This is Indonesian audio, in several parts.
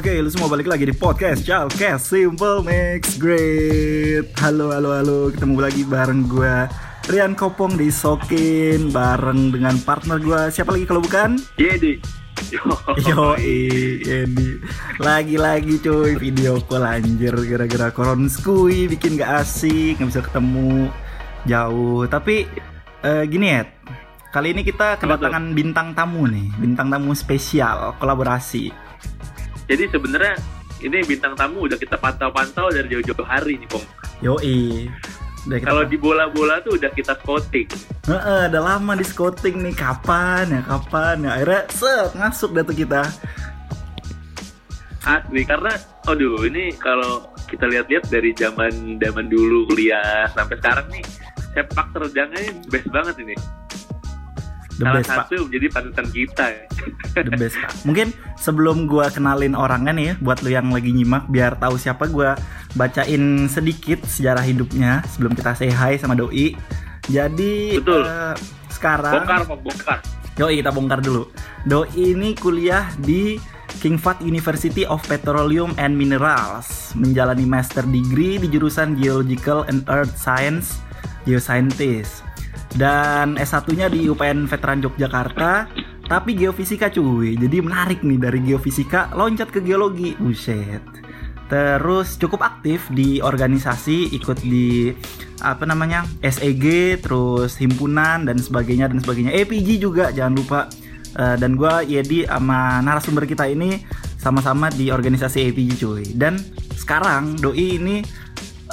Oke, lu semua balik lagi di podcast Chalkes Simple Mix Great. Halo, halo, halo. Ketemu lagi bareng gue Rian Kopong di Sokin bareng dengan partner gue. Siapa lagi kalau bukan? Yedi. Yo, Yedi. Lagi-lagi cuy video call anjir gara-gara koronskui bikin gak asik, nggak bisa ketemu jauh. Tapi eh, gini ya, kali ini kita kedatangan bintang tamu nih, bintang tamu spesial kolaborasi. Jadi sebenarnya ini bintang tamu udah kita pantau-pantau dari jauh-jauh hari nih, Pong. Yoi. Kalau di bola-bola tuh udah kita scouting. Heeh, udah lama di scouting nih kapan ya kapan ya akhirnya set masuk data kita Asli karena aduh ini kalau kita lihat-lihat dari zaman zaman dulu kuliah sampai sekarang nih sepak terjangnya best banget ini. The Salah best pak satu menjadi panutan kita. ya. the best pak mungkin sebelum gua kenalin orangnya nih ya buat lu yang lagi nyimak biar tahu siapa gua bacain sedikit sejarah hidupnya sebelum kita say hi sama doi jadi Betul. eh, sekarang Bongkar, Pong, bongkar. Yoi kita bongkar dulu. Doi ini kuliah di King Fahd University of Petroleum and Minerals, menjalani master degree di jurusan Geological and Earth Science, Geoscientist. Dan S1-nya di UPN Veteran Yogyakarta, tapi geofisika cuy. Jadi menarik nih dari geofisika loncat ke geologi. Buset. Terus cukup aktif di organisasi, ikut di apa namanya SEG, terus himpunan dan sebagainya dan sebagainya. APG juga jangan lupa. Eh, dan gua Yedi sama narasumber kita ini sama-sama di organisasi APG cuy. Dan sekarang Doi ini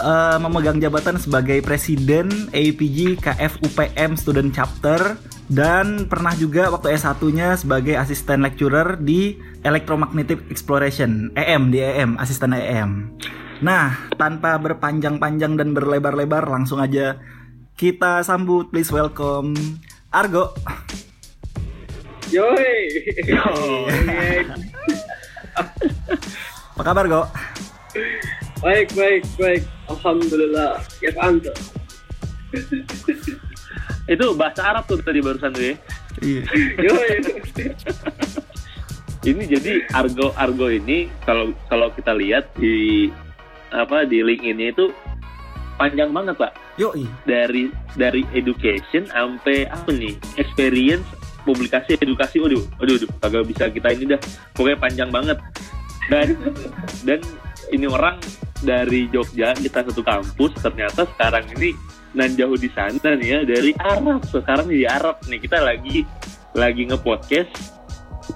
eh, memegang jabatan sebagai presiden APG KF UPM Student Chapter dan pernah juga waktu S1-nya sebagai asisten lecturer di Electromagnetic Exploration EM di EM, asisten EM. Nah, tanpa berpanjang-panjang dan berlebar-lebar langsung aja kita sambut please welcome Argo. Yoi. Oh, Apa kabar, Go? baik, baik, baik. Alhamdulillah. Ya anda. Itu bahasa Arab tuh tadi barusan tuh ya. Iya. Ini jadi Argo Argo ini kalau kalau kita lihat di apa di LinkedIn-nya itu panjang banget pak Yoi. dari dari education sampai apa nih experience publikasi edukasi waduh waduh waduh, kagak bisa kita ini dah pokoknya panjang banget dan dan ini orang dari Jogja kita satu kampus ternyata sekarang ini nan jauh di sana nih ya dari Arab sekarang di Arab nih kita lagi lagi nge-podcast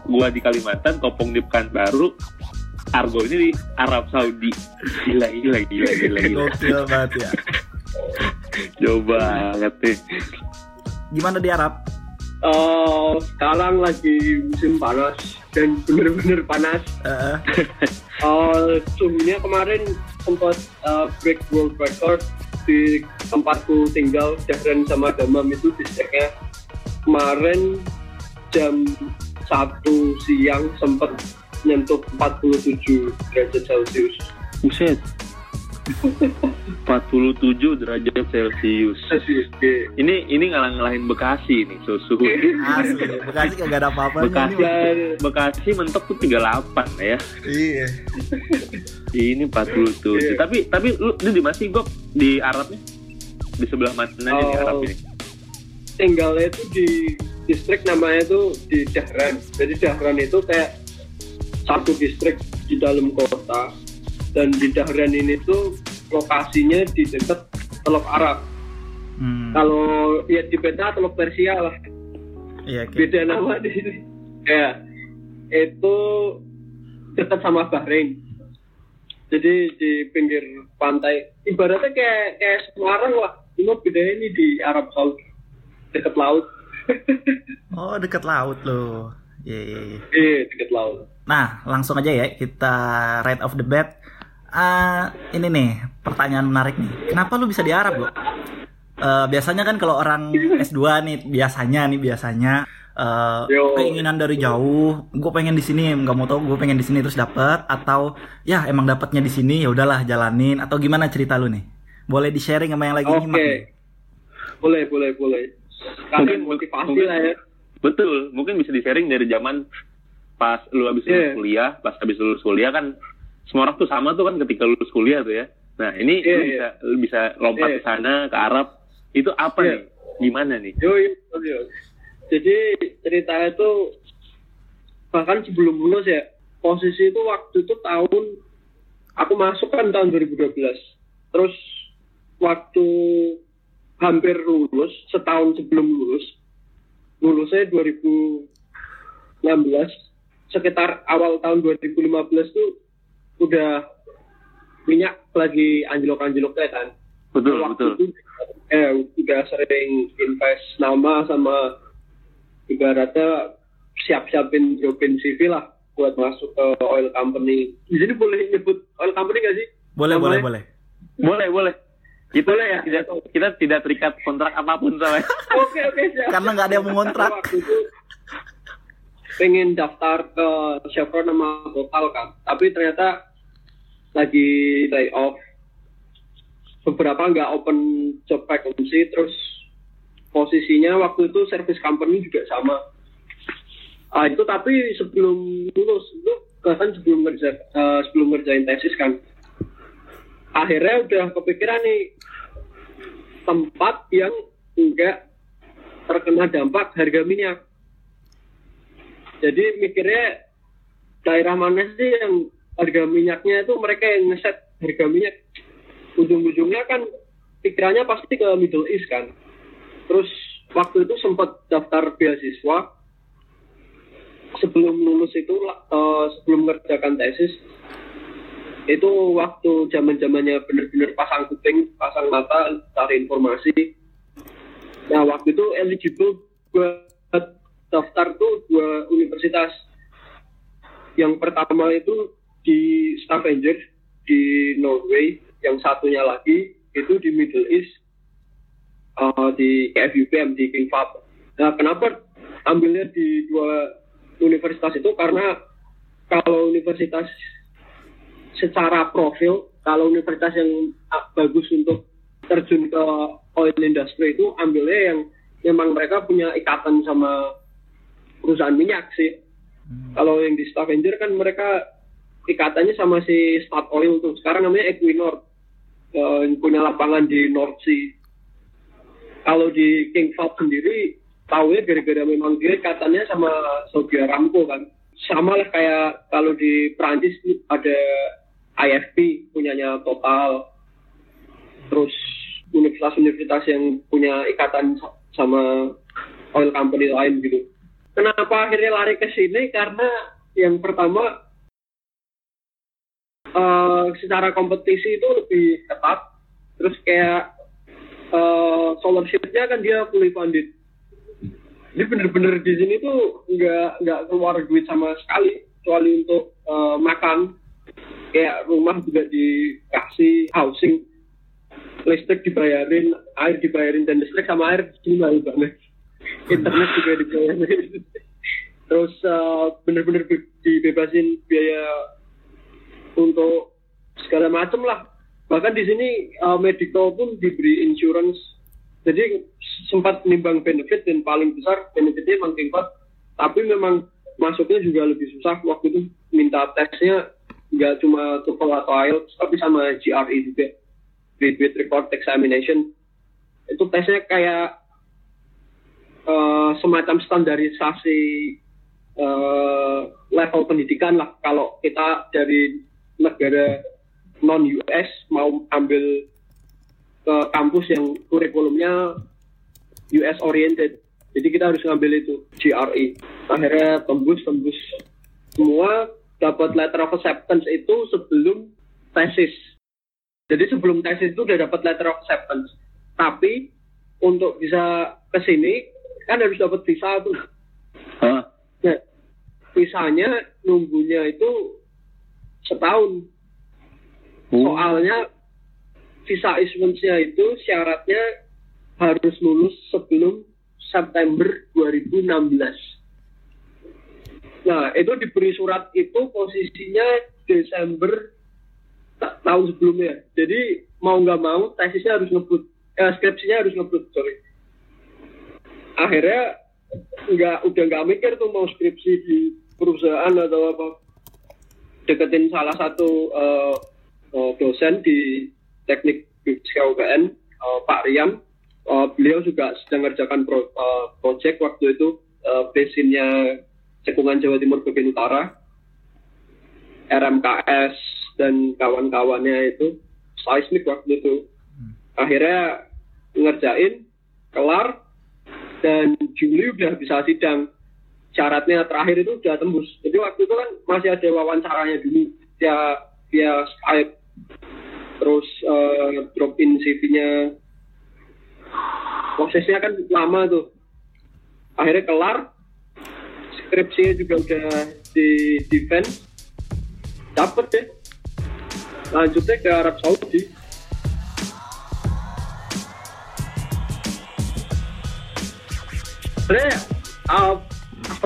gua di Kalimantan Kopong di Pekanbaru Argo ini di Arab Saudi gila gila gila gila, gila. Gokil banget ya. jauh banget nih Gimana di Arab? Eh, sekarang lagi musim panas dan bener-bener panas. Suhunya kemarin sempat eh, break world record di tempatku tinggal Dahran sama Damam itu distriknya kemarin jam satu siang sempat nyentuh 47 derajat celcius Buset. 47 derajat Celcius. Ini ini ngalah-ngalahin Bekasi nih suhu. asli. Bekasi kagak ada apa-apanya. Bekasi nih. Bekasi mentok tuh 38 ya. Iya. Ini 47. Iya. Tapi tapi lu, lu di mana sih Gop? Di Arabnya? Di sebelah mana nih Oh. Arab ini? tinggalnya itu di distrik namanya itu di Dahran. Jadi Dahran itu kayak satu distrik di dalam kota dan di Dahran ini tuh lokasinya di dekat Teluk Arab. Hmm. Kalau ya di peta Teluk Persia lah. Iya, oke. Beda nama di sini. Kayak itu dekat sama Bahrain. Jadi di pinggir pantai. Ibaratnya kayak kayak Semarang lah. Cuma bedanya ini di Arab Saudi. Dekat laut. Oh, deket laut loh. Iya, iya, iya. Iya, dekat laut. Nah, langsung aja ya kita right off the bat. Ah, ini nih pertanyaan menarik nih. Kenapa lu bisa di Arab, Go? Eh, biasanya kan kalau orang S2 nih biasanya nih biasanya eh, Yo. keinginan dari jauh, gue pengen di sini, nggak mau tau gue pengen di sini terus dapet atau ya emang dapatnya di sini ya udahlah jalanin atau gimana cerita lu nih? Boleh di sharing sama yang lagi Oke. nyimak nih. Boleh, boleh, boleh. Kalian Mungkin- motivasi mungkin- lah ya. Betul, mungkin bisa di sharing dari zaman pas lu habis lulus Iya. kuliah, pas habis lulus kuliah kan semua orang tuh sama tuh kan ketika lulus kuliah tuh ya. Nah ini lu iya. bisa lu bisa lompat Iya. ke sana ke Arab. Itu apa Iya. nih? Gimana nih? Yo, yo, yo. Jadi ceritanya itu bahkan sebelum lulus ya, posisi itu waktu itu tahun aku masuk kan tahun 2012. Terus waktu hampir lulus, setahun sebelum lulus, lulusnya 2016, sekitar awal tahun 2015 tuh udah minyak lagi anjlok-anjloknya kan Betul, waktu betul. itu eh udah sering invest nama sama ibaratnya siap-siapin jobin CV lah buat masuk ke oil company. Di sini boleh nyebut oil company gak sih? Boleh, boleh, boleh. Boleh, boleh. Kita Boleh ya? tidak kita tidak terikat kontrak apa pun sama. Oke oke siap. Karena nggak ada yang mengontrak. Waktu itu pengen daftar ke Chevron sama Total kan, tapi ternyata lagi lay off. Beberapa nggak open job vacancy, terus posisinya waktu itu service company juga sama. Ah, itu tapi sebelum lulus itu bahkan sebelum kerja eh, sebelum ngerjain tesis kan akhirnya udah kepikiran nih tempat yang enggak terkena dampak harga minyak. Jadi mikirnya daerah mana sih yang harga minyaknya itu mereka yang ngeset harga minyak. Ujung-ujungnya kan pikirannya pasti ke Middle East kan. Terus waktu itu sempat daftar beasiswa sebelum lulus itu eh, sebelum mengerjakan tesis itu waktu zaman zamannya bener-bener pasang kuping, pasang mata, cari informasi. Nah waktu itu eligible buat daftar tuh dua universitas. Yang pertama itu di Stavanger di Norway, yang satunya lagi itu di Middle East eh, di KFUPM di King Fahd. Nah kenapa ambilnya di dua universitas itu karena kalau universitas secara profil kalau universitas yang ah, bagus untuk terjun ke oil industry itu ambilnya yang memang mereka punya ikatan sama perusahaan minyak sih. Kalau yang di Stavanger kan mereka ikatannya sama si Statoil tuh. Sekarang namanya Equinor. Yang punya lapangan di North Sea. Kalau di King Fahd sendiri tahu ya gara-gara memang dia ikatannya sama Saudi Aramco kan. Sama lah kayak kalau di Prancis ada IFP punyanya Total. Terus universitas-universitas yang punya ikatan sa- sama oil company lain gitu. Kenapa akhirnya lari ke sini? Karena yang pertama eh, secara kompetisi itu lebih ketat. Terus kayak eh, scholarship-nya kan dia fully funded. Jadi bener-bener di sini tuh nggak nggak keluar duit sama sekali, kecuali untuk eh, makan. Kayak rumah juga dikasih housing, listrik dibayarin, air dibayarin dan listrik sama air mahal banget. Internet juga dibayarin. Terus bener-bener be- dibebasin biaya untuk segala macam lah. Bahkan di sini eh, medical pun diberi insurance. Jadi sempat nimbang benefit dan paling besar benefitnya emang tingkat. Tapi memang masuknya juga lebih susah. Waktu itu minta tesnya nggak cuma TOEFL atau IELTS, tapi sama GRE juga. Graduate Record Examination. Itu tesnya kayak eh, semacam standarisasi eh, level pendidikan lah. Kalau kita dari negara non US mau ambil ke kampus yang kurikulumnya US oriented. Jadi kita harus ngambil itu GRE. Akhirnya tembus tembus semua dapat letter of acceptance itu sebelum tesis. Jadi sebelum tesis itu udah dapat letter of acceptance. Tapi untuk bisa ke sini kan harus dapat visa tuh. Nah, visanya nunggunya itu setahun. Oh. Soalnya visa issuance-nya itu syaratnya harus lulus sebelum September 2016. Nah, itu diberi surat itu posisinya Desember ta- tahun sebelumnya. Jadi mau nggak mau tesisnya harus ngebut, eh, skripsinya harus ngebut, sorry. Akhirnya nggak udah nggak mikir tuh mau skripsi di perusahaan atau apa deketin salah satu uh, uh, dosen di teknik fisika UPN uh, Pak Rian. Uh, beliau juga sedang mengerjakan pro, uh, project waktu itu uh, basinnya cekungan Jawa Timur bagian utara. RMKS dan kawan-kawannya itu seismik waktu itu. Akhirnya ngerjain kelar dan Juli udah bisa sidang syaratnya terakhir itu udah tembus. Jadi waktu itu kan masih ada wawancaranya dulu. Via via Skype terus uh, drop in CV-nya prosesnya kan lama tuh. Akhirnya kelar. Skripsinya juga udah di defense. Dapet deh. Lanjutnya ke Arab Saudi. Sebenarnya uh,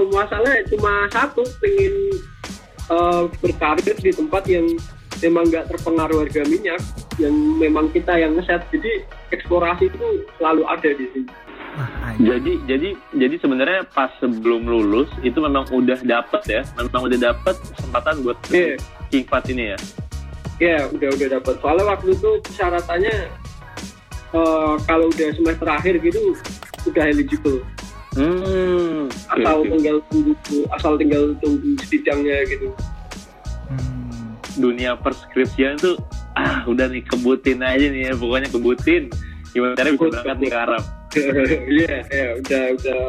masalahnya cuma satu pengen uh, berkarir di tempat yang memang nggak terpengaruh harga minyak yang memang kita yang ngeset. Jadi eksplorasi itu selalu ada di sini. Jadi jadi jadi sebenarnya pas sebelum lulus itu memang udah dapet ya memang udah dapet kesempatan buat yeah. King Fat ini ya? Ya yeah, udah udah dapet. Soalnya waktu itu persyaratannya uh, kalau udah semester akhir gitu udah eligible Hmm, asal okay, tinggal tunggu asal tinggal tunggu sidangnya gitu. Hmm. Dunia perskripsian tuh ah udah nih kebutin aja nih ya pokoknya kebutin gimana cara bisa berangkat nih ke Arab. Iya, ya udah udah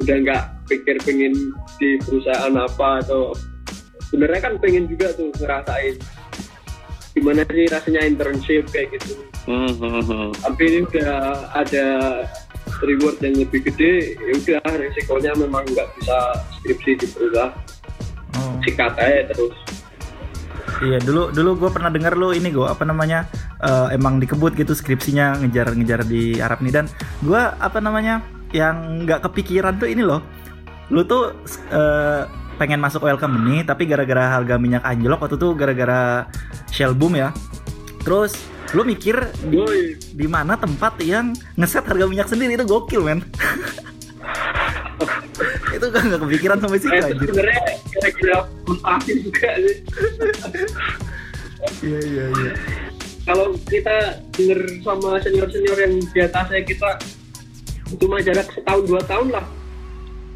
udah nggak pikir pengen di perusahaan apa atau sebenarnya kan pengen juga tuh ngerasain gimana sih rasanya internship kayak gitu. Mm -hmm. Tapi ini udah ada reward yang lebih gede ya udah resikonya memang nggak bisa skripsi di perusahaan oh. sikat aja terus. Iya dulu dulu gue pernah dengar lo ini gue apa namanya uh, emang dikebut gitu skripsinya ngejar-ngejar di Arab nih. Dan gue apa namanya yang nggak kepikiran tuh ini loh. Lu tuh uh, pengen masuk oil company tapi gara-gara harga minyak anjlok waktu tuh gara-gara shell boom ya. Terus lu mikir di, di mana tempat yang ngeset harga minyak sendiri? Itu gokil men. Itu gak, gak kepikiran sampai sih nah, sebenarnya kira-kira mustahil juga sih. Iya iya iya. Kalau kita denger sama senior senior yang di atasnya kita cuma jarak setahun dua tahun lah.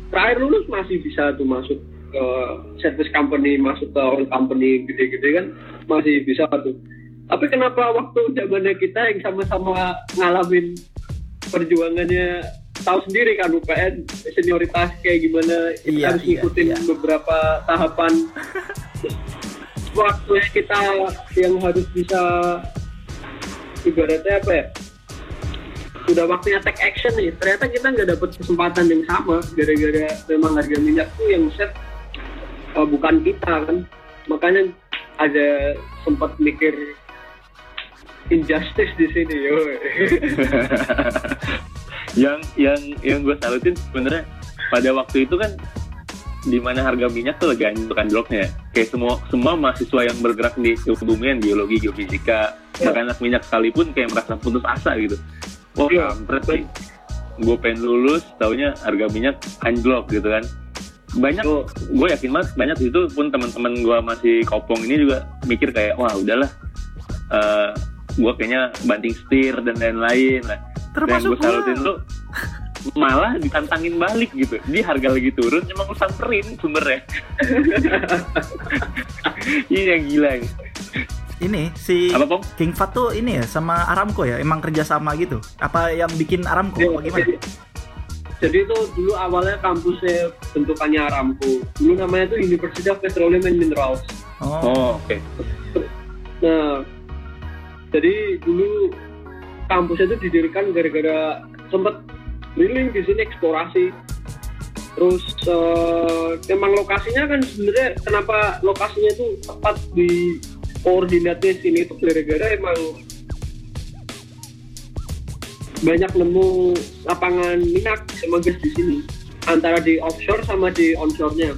Terakhir lulus masih bisa tuh masuk ke service company masuk ke company gede-gede kan masih bisa tuh tapi kenapa waktu zamannya kita yang sama-sama ngalamin perjuangannya tahu sendiri kan UPN senioritas kayak gimana iya, harus iya, ngikutin iya. beberapa tahapan waktu kita yang harus bisa ibaratnya apa ya sudah waktunya take action nih ternyata kita nggak dapet kesempatan yang sama gara-gara memang harga minyak tuh yang set uh, bukan kita kan makanya ada sempat mikir injustice di sini yo yang yang yang gue salutin sebenarnya pada waktu itu kan di mana harga minyak tuh lagi anjlok-anjloknya kayak semua semua mahasiswa yang bergerak di kebumian geologi geofisika ya. bahkan anak minyak sekalipun kayak merasa putus asa gitu. Wah ya, kampret sih gue pengen lulus taunya harga minyak anjlok gitu kan. Banyak gue yakin banget banyak itu pun teman-teman gue masih kopong ini juga mikir kayak wah udahlah. Uh, gue kayaknya banting setir dan lain-lain. Lah termasuk gue salutin tuh malah ditantangin balik gitu. Di harga lagi turun emang lu samperin sumbernya. Ini yang gila. Ya. ini si apa, Pong? King Fat tuh ini ya sama Aramco ya? Emang kerjasama gitu? Apa yang bikin Aramco? Ya, gimana? jadi, jadi itu dulu awalnya kampusnya bentukannya Aramco. Dulu namanya tuh University of Petroleum and Minerals. Oh, oh oke. Okay. nah jadi dulu kampusnya itu didirikan gara-gara sempat drilling di sini eksplorasi terus uh, memang lokasinya kan sebenarnya kenapa lokasinya itu tepat di koordinatnya sini itu gara-gara emang banyak nemu lapangan minyak sama gas di sini antara di offshore sama di onshore-nya.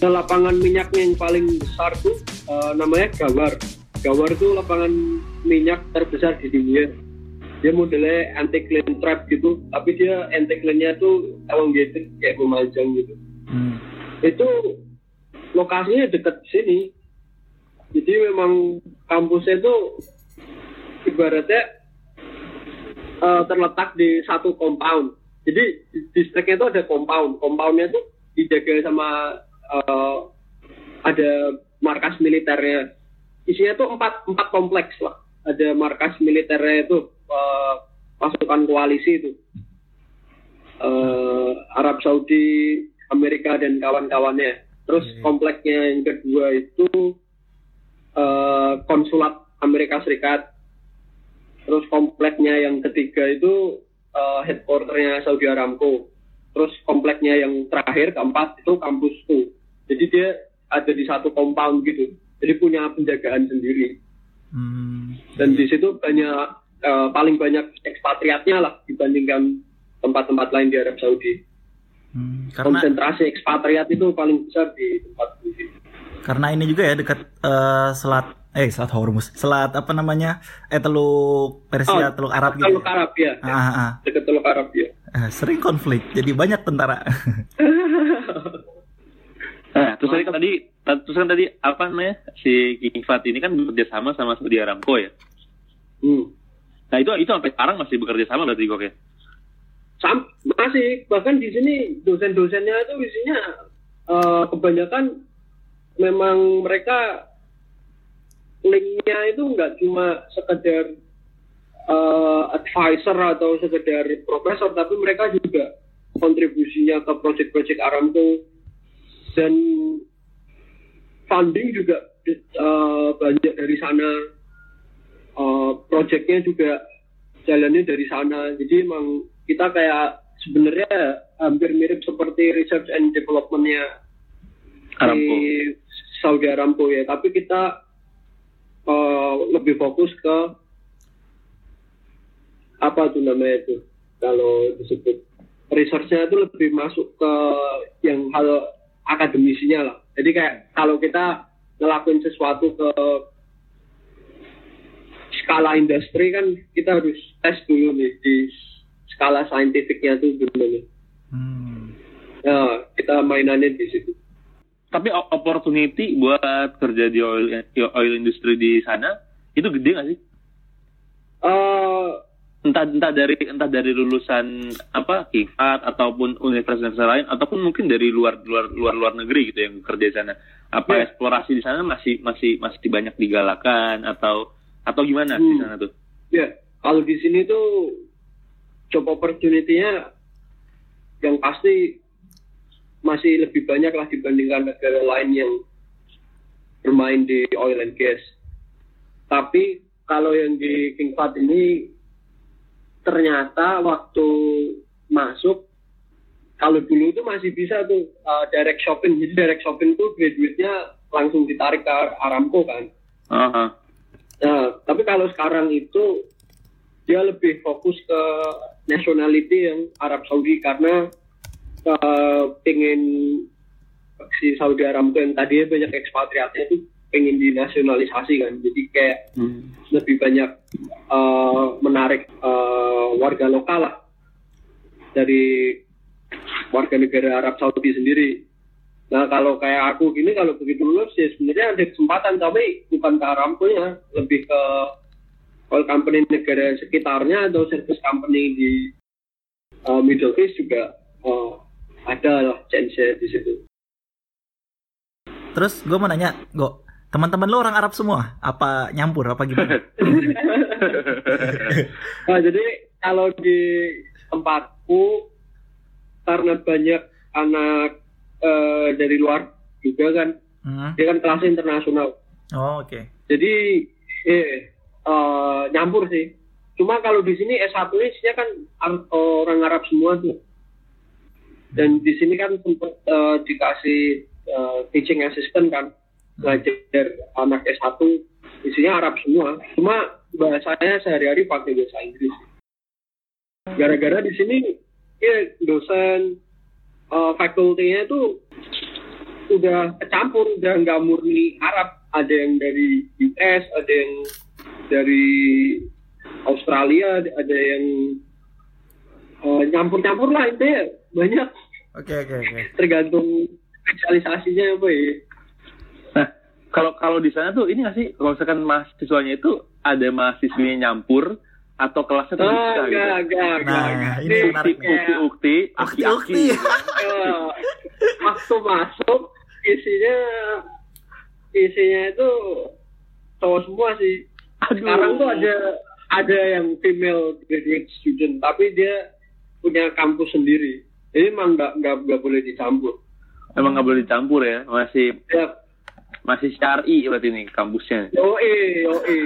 Nah, lapangan minyaknya yang paling besar tuh uh, namanya Gawar. Gawar itu lapangan minyak terbesar di dunia. Dia modelnya anti clean trap gitu, tapi dia anti cleannya tuh elongated kayak memanjang gitu. Hmm. itu lokasinya dekat sini jadi memang kampusnya itu ibaratnya uh, terletak di satu compound jadi distriknya itu ada compound compoundnya itu dijaga sama uh, ada markas militernya isinya tuh empat empat kompleks lah ada markas militernya itu uh, pasukan koalisi itu. Uh, Arab Saudi Amerika dan kawan-kawannya. Terus hmm. kompleknya yang kedua itu uh, konsulat Amerika Serikat. Terus kompleknya yang ketiga itu uh, headquarternya Saudi Aramco. Terus kompleknya yang terakhir keempat itu kampusku. Jadi dia ada di satu compound gitu. Jadi punya penjagaan sendiri hmm. dan di situ banyak uh, paling banyak ekspatriatnya lah dibandingkan tempat-tempat lain di Arab Saudi. Hmm, karena, konsentrasi ekspatriat itu paling besar di tempat ini karena ini juga ya dekat uh, selat eh selat Hormuz. Selat apa namanya? Eh teluk Persia oh, teluk Arab gitu. Teluk ya? Arab ya, ah, ah, ah. dekat teluk Arab ya sering konflik jadi banyak tentara. Nah, terus tadi kan tadi terus kan tadi apa namanya si King Fat ini kan bekerja sama sama Saudi Aramco ya. Hmm. Nah itu itu sampai sekarang masih bekerja sama berarti kok ya? Sam masih bahkan di sini dosen-dosennya itu isinya uh, kebanyakan memang mereka linknya itu nggak cuma sekedar uh, advisor atau sekedar profesor tapi mereka juga kontribusinya ke proyek-proyek Aramco dan funding juga uh, banyak dari sana uh, projectnya juga jalannya dari sana jadi emang kita kayak sebenarnya hampir mirip seperti research and developmentnya Aramco. di Saudi Aramco ya tapi kita uh, lebih fokus ke apa tuh namanya itu kalau disebut researchnya itu lebih masuk ke yang hal akademisinya lah. Jadi kayak kalau kita ngelakuin sesuatu ke skala industri kan kita harus tes dulu nih di skala saintifiknya tuh gimana. Hmm. Ya, kita mainannya di situ. Tapi opportunity buat kerja di oil, oil industry di sana itu gede nggak sih? Uh, entah entah dari entah dari lulusan apa kikat ataupun universitas lain ataupun mungkin dari luar luar luar luar negeri gitu yang kerja di sana apa yeah. eksplorasi di sana masih masih masih banyak digalakan atau atau gimana hmm. di sana tuh ya yeah. kalau di sini tuh job opportunity-nya yang pasti masih lebih banyak lah dibandingkan negara lain yang bermain di oil and gas tapi kalau yang di King ini ternyata waktu masuk kalau dulu itu masih bisa tuh uh, direct shopping jadi direct shopping tuh graduate-nya langsung ditarik ke Aramco kan uh -huh. nah tapi kalau sekarang itu dia lebih fokus ke nationality yang Arab Saudi karena uh, pengen si Saudi Aramco yang tadinya banyak ekspatriatnya itu pengen dinasionalisasi kan jadi kayak hmm. lebih banyak uh, menarik uh, warga lokal lah. Dari warga negara Arab Saudi sendiri. Nah kalau kayak aku gini kalau begitu lulus ya sebenarnya ada kesempatan tapi bukan ke Aramco ya lebih ke oil company negara sekitarnya atau service company di uh, Middle East juga uh, ada lah chance di situ. Terus gue mau nanya, gue Teman-teman lo orang Arab semua? Apa nyampur? Apa gimana? nah, jadi kalau di tempatku karena banyak anak uh, dari luar juga kan, hmm. dia kan kelas internasional. Oh oke. Okay. Jadi eh, uh, nyampur sih. Cuma kalau di sini S1 isinya kan orang Arab semua tuh. Dan di sini kan sempat uh, dikasih uh, teaching assistant kan belajar anak S1 isinya Arab semua cuma bahasanya sehari-hari pakai bahasa Inggris gara-gara di sini ya dosen uh, fakultinya itu udah kecampur udah nggak murni Arab ada yang dari US ada yang dari Australia ada yang uh, nyampur-nyampur lah itu banyak oke okay, oke okay, oke okay. tergantung spesialisasinya apa ya? Kalau kalau di sana tuh ini nggak sih kalau misalkan mahasiswanya itu ada mahasiswinya nyampur atau kelasnya tuh Ah, bisa gitu. enggak, enggak, Nah, enggak. ini menarik nih. Ukti, ukti, Ukti, aki-aki. ukti. Eh, waktu masuk isinya isinya itu cowok semua sih. Aduh. Sekarang tuh ada ada yang female graduate student, tapi dia punya kampus sendiri. Jadi emang nggak nggak nggak boleh dicampur. Emang nggak boleh dicampur ya, masih Ya, masih syari berarti nih kampusnya. yoi, yoi.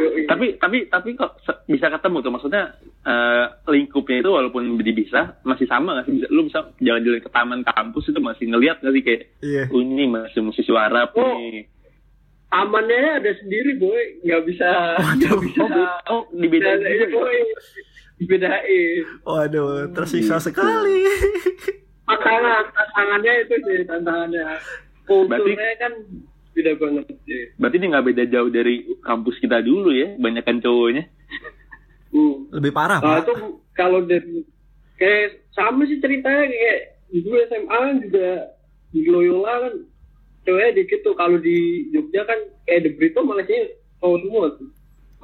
Yoi. tapi tapi tapi kok bisa ketemu tuh maksudnya eh, lingkupnya itu walaupun dipisah masih sama nggak sih bisa lu bisa jalan-jalan ke taman kampus itu masih ngelihat nggak sih kayak oh, ini masih musisi Arab Oh. nih Tamannya ada sendiri, boy. Nggak bisa, nggak bisa. oh, oh dibedain juga ya? boy. Dibedain. Waduh, tersiksa sekali. tantangan tantangannya itu sih tantangannya kulturnya kan beda banget sih berarti ini nggak beda jauh dari kampus kita dulu ya. Banyakan cowoknya. Hmm. Lebih parah, nah itu kalau dari kayak sama sih ceritanya kayak dulu SMA kan juga di Loyola kan ceweknya dikit tuh. Kalau di Jogja kan kayak di Brito malah sih cowok semua tuh.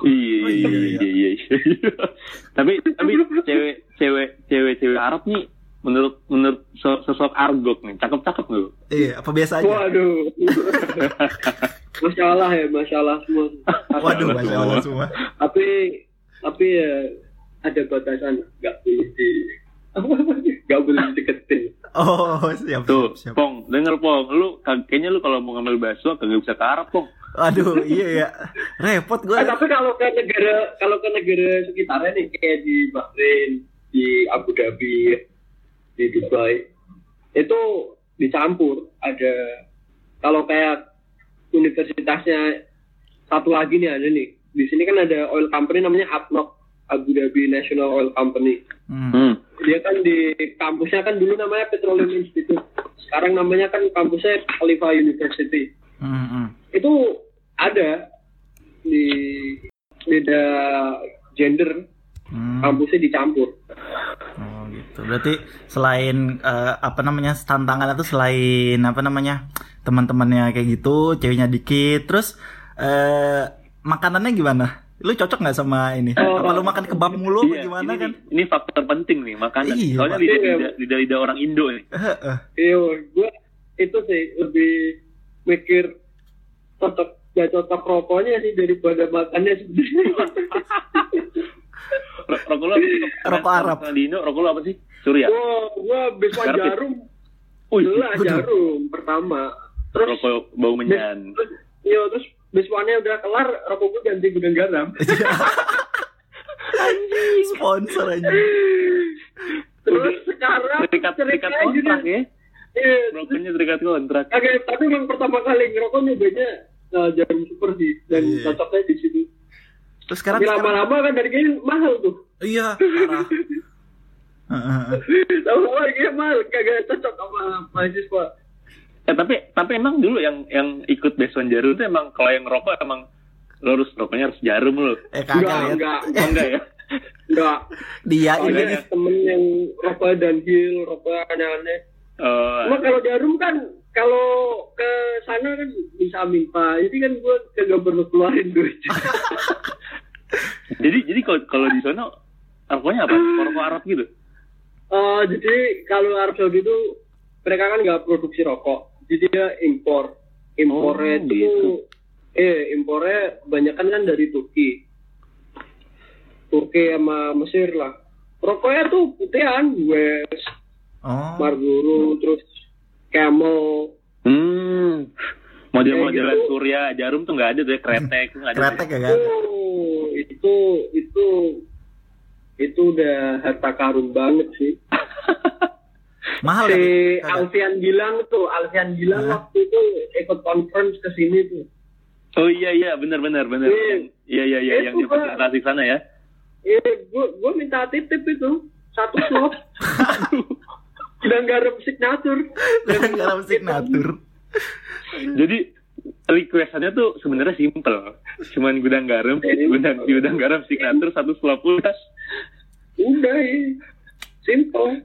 Iya iya, iya iya, iya. tapi tapi cewek cewek cewek cewek Arab nih menurut menurut so- sosok argok nih cakep cakep nggak Iya, apa biasa aja? waduh masalah ya masalah semua Waduh, masya Allah semua. tapi tapi ya ada batasan nggak boleh di nggak boleh dideketin Oh, siap, Tuh, siap. Pong, denger Pong, lu kayaknya lu kalau mau ngambil bakso kagak bisa ke Arab, Pong. Aduh, iya ya. Repot gue. Eh, tapi kalau ke negara kalau ke negara sekitarnya nih kayak di Bahrain, di Abu Dhabi, di Dubai, itu dicampur. Ada kalau kayak universitasnya satu lagi nih ada nih. Di sini kan ada oil company namanya ADNOC, Abu Dhabi National Oil Company. Hmm. Hmm. Dia kan di kampusnya kan dulu namanya Petroleum Institute. Sekarang namanya kan kampusnya Khalifa University. Hmm, hmm. itu ada di beda gender Hmm. kampusnya dicampur Oh gitu. Berarti selain eh, apa namanya tantangan itu selain apa namanya teman-temannya kayak gitu, ceweknya dikit, terus eh makanannya gimana? Lu cocok nggak sama ini? Oh. apa lu makan kebab mulu apa Iya, gimana ini, kan? Ini faktor penting nih, makanan. Iya, Soalnya lidah, lidah, lidah, lidah orang Indo nih. Heeh. iya gue itu sih lebih mikir cocok gak cocok rokoknya sih daripada makannya sebenarnya Ro- Rokok lu apa sih? Rokok Arab. Di Indo, rokok lu apa sih? Surya. gue biswa Garpit. jarum Wih, jelas jarum pertama terus rokok bau menyan. iya terus biswanya udah kelar rokok gue ganti gudang garam Sponsor aja. terus sekarang Terikat, terikat kontrak ya. Iya, Rokoknya terikat kontrak. Oke, tapi memang pertama kali ngerokok nyobanya uh, jarum super sih dan Iya. cocoknya di situ. Terus sekarang, lama-lama kan dari gini mahal tuh. iya parah. Lama-lama gini mahal, kagak cocok sama mahasiswa. Eh tapi tapi emang dulu yang yang ikut Beson Jarum itu emang kalau yang rokok emang lo harus rokoknya harus jarum lo. Eh kagak Enggak, ya. enggak, Oh, enggak ya? enggak. Dia ini nih. temen yang rokok dan hil, rokok aneh-aneh. Oh, Cuma kalau jarum kan, kalau ke sana kan bisa minta. Jadi kan gue kagak perlu keluarin duit. jadi jadi kalau kalau di sana rokoknya apa? Rokok Arab gitu. Eh, jadi kalau Arab Saudi itu mereka kan nggak produksi rokok, jadi dia impor. Impornya Oh, itu, gitu. eh impornya kebanyakan kan dari Turki, Turki sama Mesir lah. Rokoknya tuh putihan, West, Oh. Marlboro, terus Camel. Hmm. Model-model gitu. Surya Jarum tuh nggak ada tuh ya kretek tuh nggak ada. Kretek ya kan? Oh, itu itu itu udah harta karun banget sih. Mahal si kan? Alfian Gilang tuh, Alfian Gilang Hah? waktu itu ikut conference ke sini tuh. Oh iya iya benar benar benar. Iya. Iya iya iya yang Pak. presentasi sana ya. Iya, gua gua minta titip itu satu slot. Udah garam signature. Garam signatur. Jadi requestannya tuh sebenarnya simple. Cuman gudang garam, gudang gudang garam signature satu slop udah. Udah ya. Simple.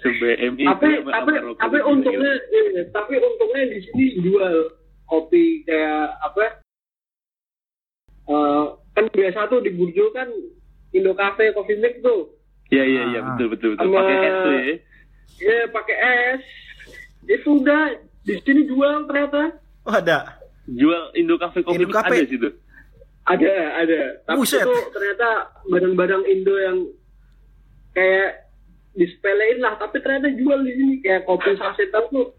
BMI tapi tapi tapi untungnya iya, tapi untungnya di sini jual kopi kayak apa Eh, kan biasa tuh di Burjo kan Indo Cafe Coffee Mix tuh Iya iya iya Ah. betul betul betul. Pakai es tuh ya. ya pakai es itu udah di sini jual ternyata Oh, ada. Jual Indo Cafe Coffee Indo Cafe. ada situ. ada ada tapi Buset. itu ternyata barang-barang Indo yang kayak disepelein lah tapi ternyata jual di sini kayak kopi sasetan tuh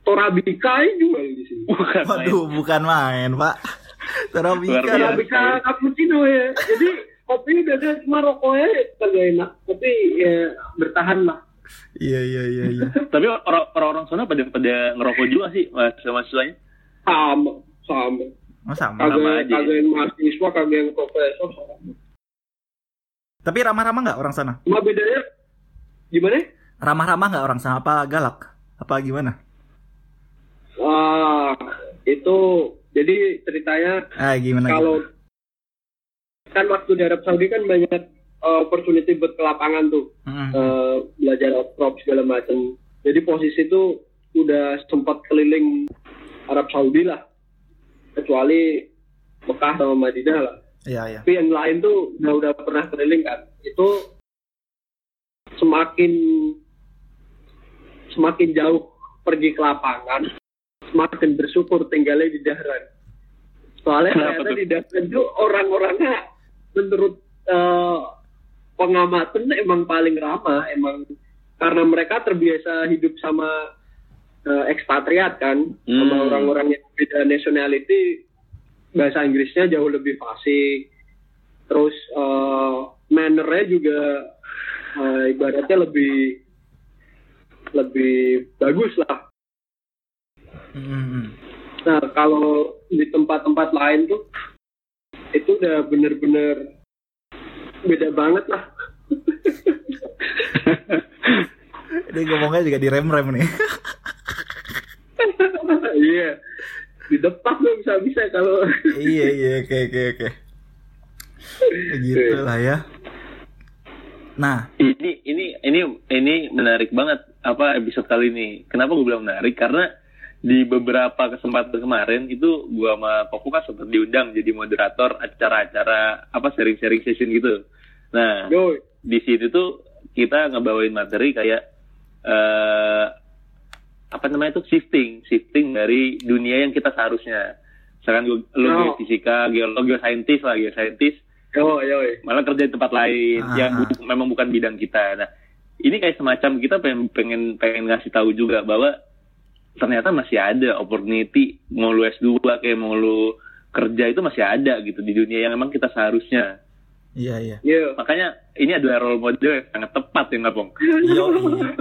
Torabika jual di sini Bukan main. Waduh, bukan main, Pak. Biasa. Torabika cappuccino ya jadi kopi udah ada cuma rokoknya kagak enak tapi ya bertahan lah Iya, iya, iya, iya. Tapi orang orang sana pada pada ngerokok juga sih mas mahasiswanya. sama sama Oh, sama. Sama kagak aja. kagak yang mahasiswa kagak yang profesor sama. Tapi ramah-ramah nggak orang sana? cuma bedanya gimana Ramah-ramah nggak orang sana? Apa galak? Apa gimana? Wah, itu jadi ceritanya Ah, gimana? kalau kan waktu di Arab Saudi kan banyak opportunity buat ke lapangan tuh Mm-mm. uh, belajar off-crop segala macam. Jadi posisi itu udah sempat keliling Arab Saudi lah, kecuali Mekah sama Madinah lah. Iya, iya. Tapi yang lain tuh udah udah pernah keliling kan. Itu semakin semakin jauh pergi ke lapangan, semakin bersyukur tinggalnya di Dahran. Soalnya ternyata di Dahran tuh orang-orangnya menurut eh, pengamatan emang paling ramah, emang karena mereka terbiasa hidup sama eh, ekspatriat kan, sama Hmm. orang-orang yang beda nationality, bahasa Inggrisnya jauh lebih fasih. Terus eh, mannernya juga eh, ibaratnya lebih lebih bagus lah. Mm-mm. Nah kalau di tempat-tempat lain tuh itu udah bener-bener beda banget lah. Ini ngomongnya juga di rem-rem nih. Iya. Di depan tuh bisa-bisa kalau iya, iya, oke, oke, oke. Gitu lah ya. Nah, Ini ini ini ini menarik banget apa episode kali ini. Kenapa gue bilang menarik? Karena di beberapa kesempatan kemarin itu gua sama Koko kan sempat diundang jadi moderator acara-acara apa sharing-sharing session gitu. Nah, yo di situ tuh kita ngebawain materi kayak eh apa namanya tuh shifting, shifting dari dunia yang kita seharusnya. Misalkan lu, lu Oh. geofisika, geolog, geoscientist lah, geoscientist, yo yo. malah kerja di tempat lain Ah. yang bu- memang bukan bidang kita. Nah, ini kayak semacam kita pengen pengen pengen ngasih tahu juga bahwa ternyata masih ada opportunity mau lu S2 kayak mau lu kerja itu masih ada gitu di dunia yang memang kita seharusnya. iya, iya. Yo. Makanya ini adalah role model yang sangat tepat ya nggak, Pong? Yo,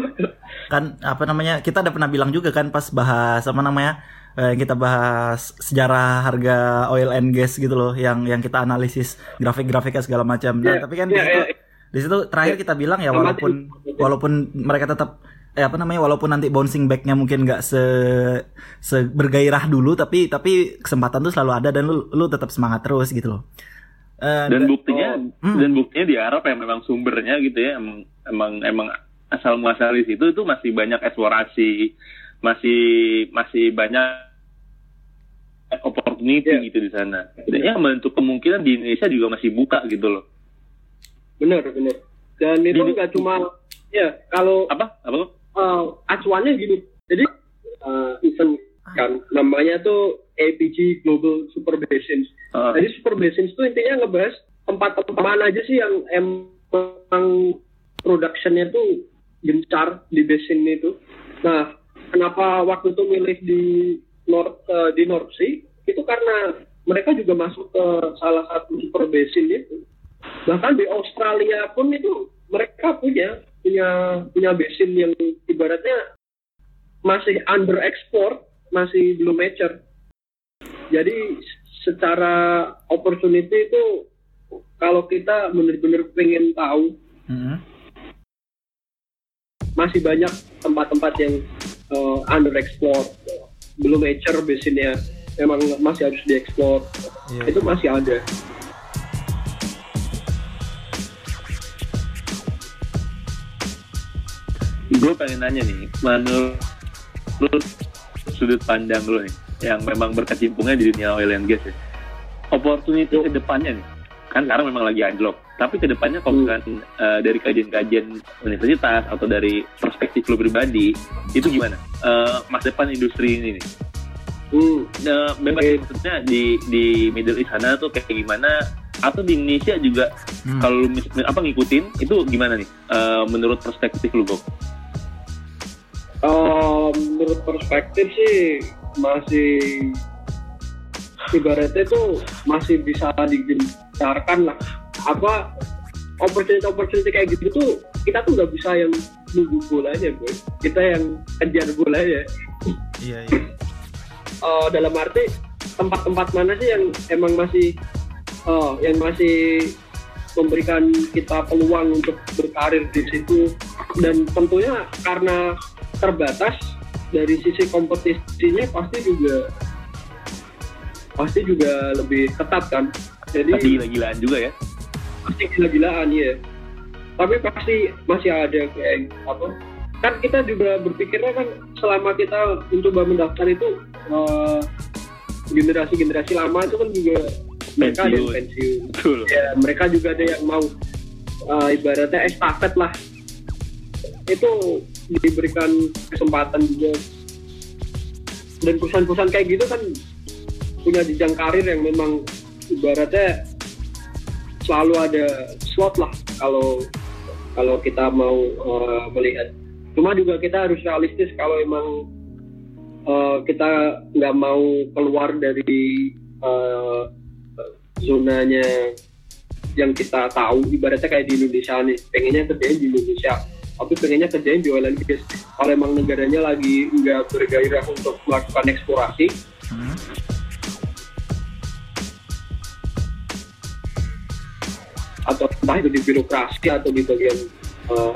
kan apa namanya? Kita udah pernah bilang juga kan pas bahas apa namanya? eh, kita bahas sejarah harga oil and gas gitu loh, yang yang kita analisis grafik-grafiknya segala macam. Nah, Iya, tapi kan iya, di situ, iya. di situ terakhir kita bilang ya walaupun walaupun mereka tetap eh apa namanya walaupun nanti bouncing backnya mungkin nggak se, se bergairah dulu tapi tapi kesempatan tuh selalu ada dan lu lu tetap semangat terus gitu loh. Eh, dan da- buktinya Hmm. dan buktinya di Arab yang memang sumbernya gitu ya emang emang, emang asal muasal di situ itu masih banyak eksplorasi masih masih banyak opportunity Iya. gitu di sana dan ya bentuk kemungkinan di Indonesia juga masih buka gitu loh Bener bener. Dan itu nggak cuma ya kalau apa apa uh, acuannya gini. Jadi uh, event kan namanya tuh APG Global Super Basins. Ah. Jadi Super Basins itu intinya ngebahas tempat-tempat mana aja sih yang emang productionnya tuh gencar di basin itu. Nah, kenapa waktu itu milih di North eh, di North Sea? Itu karena mereka juga masuk ke salah satu super basin itu. Bahkan di Australia pun itu mereka punya punya punya basin yang ibaratnya masih under export, masih belum mature. Jadi secara opportunity itu kalau kita benar-benar pengen tahu Mm-mm. masih banyak tempat-tempat yang uh, under explore belum mature basinnya memang masih harus dieksplor Iya, itu masih ada gue pengen nanya nih menurut sudut pandang lo nih yang memang berkecimpungnya di dunia oil and gas ya opportunity ke depannya nih kan sekarang memang lagi anjlok tapi ke depannya kalau misalkan uh, dari kajian-kajian universitas atau dari perspektif lo pribadi itu gimana uh, masa depan industri ini nih Hmm. Nah, bebas Oke. maksudnya di di Middle East sana tuh kayak gimana atau di Indonesia juga Hmm. kalau lu mis- apa ngikutin itu gimana nih Eh, menurut perspektif lu Gok? Eh, menurut perspektif sih masih ibaratnya tuh masih bisa digencarkan lah. Apa opportunity opportunity kayak gitu tuh kita tuh nggak bisa yang nunggu bolanya boy. Kita yang kejar bolanya Iya, iya. Eh, dalam arti tempat-tempat mana sih yang emang masih eh, yang masih memberikan kita peluang untuk berkarir di situ? Dan tentunya karena terbatas dari sisi kompetisinya pasti juga pasti juga lebih ketat kan jadi Tapi gila-gilaan juga ya. pasti gila-gilaan ya tapi pasti masih ada kayak apa kan kita juga berpikirnya kan selama kita mencoba mendaftar itu eh, generasi-generasi lama itu kan juga mereka ada yang Pensiun. Betul. ya mereka juga ada yang mau eh, ibaratnya estafet lah itu diberikan kesempatan juga dan perusahaan-perusahaan kayak gitu kan punya jenjang karir yang memang ibaratnya selalu ada slot lah kalau kalau kita mau eh, melihat. Cuma juga kita harus realistis kalau emang eh, kita nggak mau keluar dari eh, zonanya yang kita tahu. Ibaratnya kayak di Indonesia nih. Pengennya kerjain di Indonesia tapi pengennya kerjain di oil and gas kalau emang negaranya lagi nggak bergairah untuk melakukan eksplorasi Hmm. atau entah itu di birokrasi atau di bagian eh,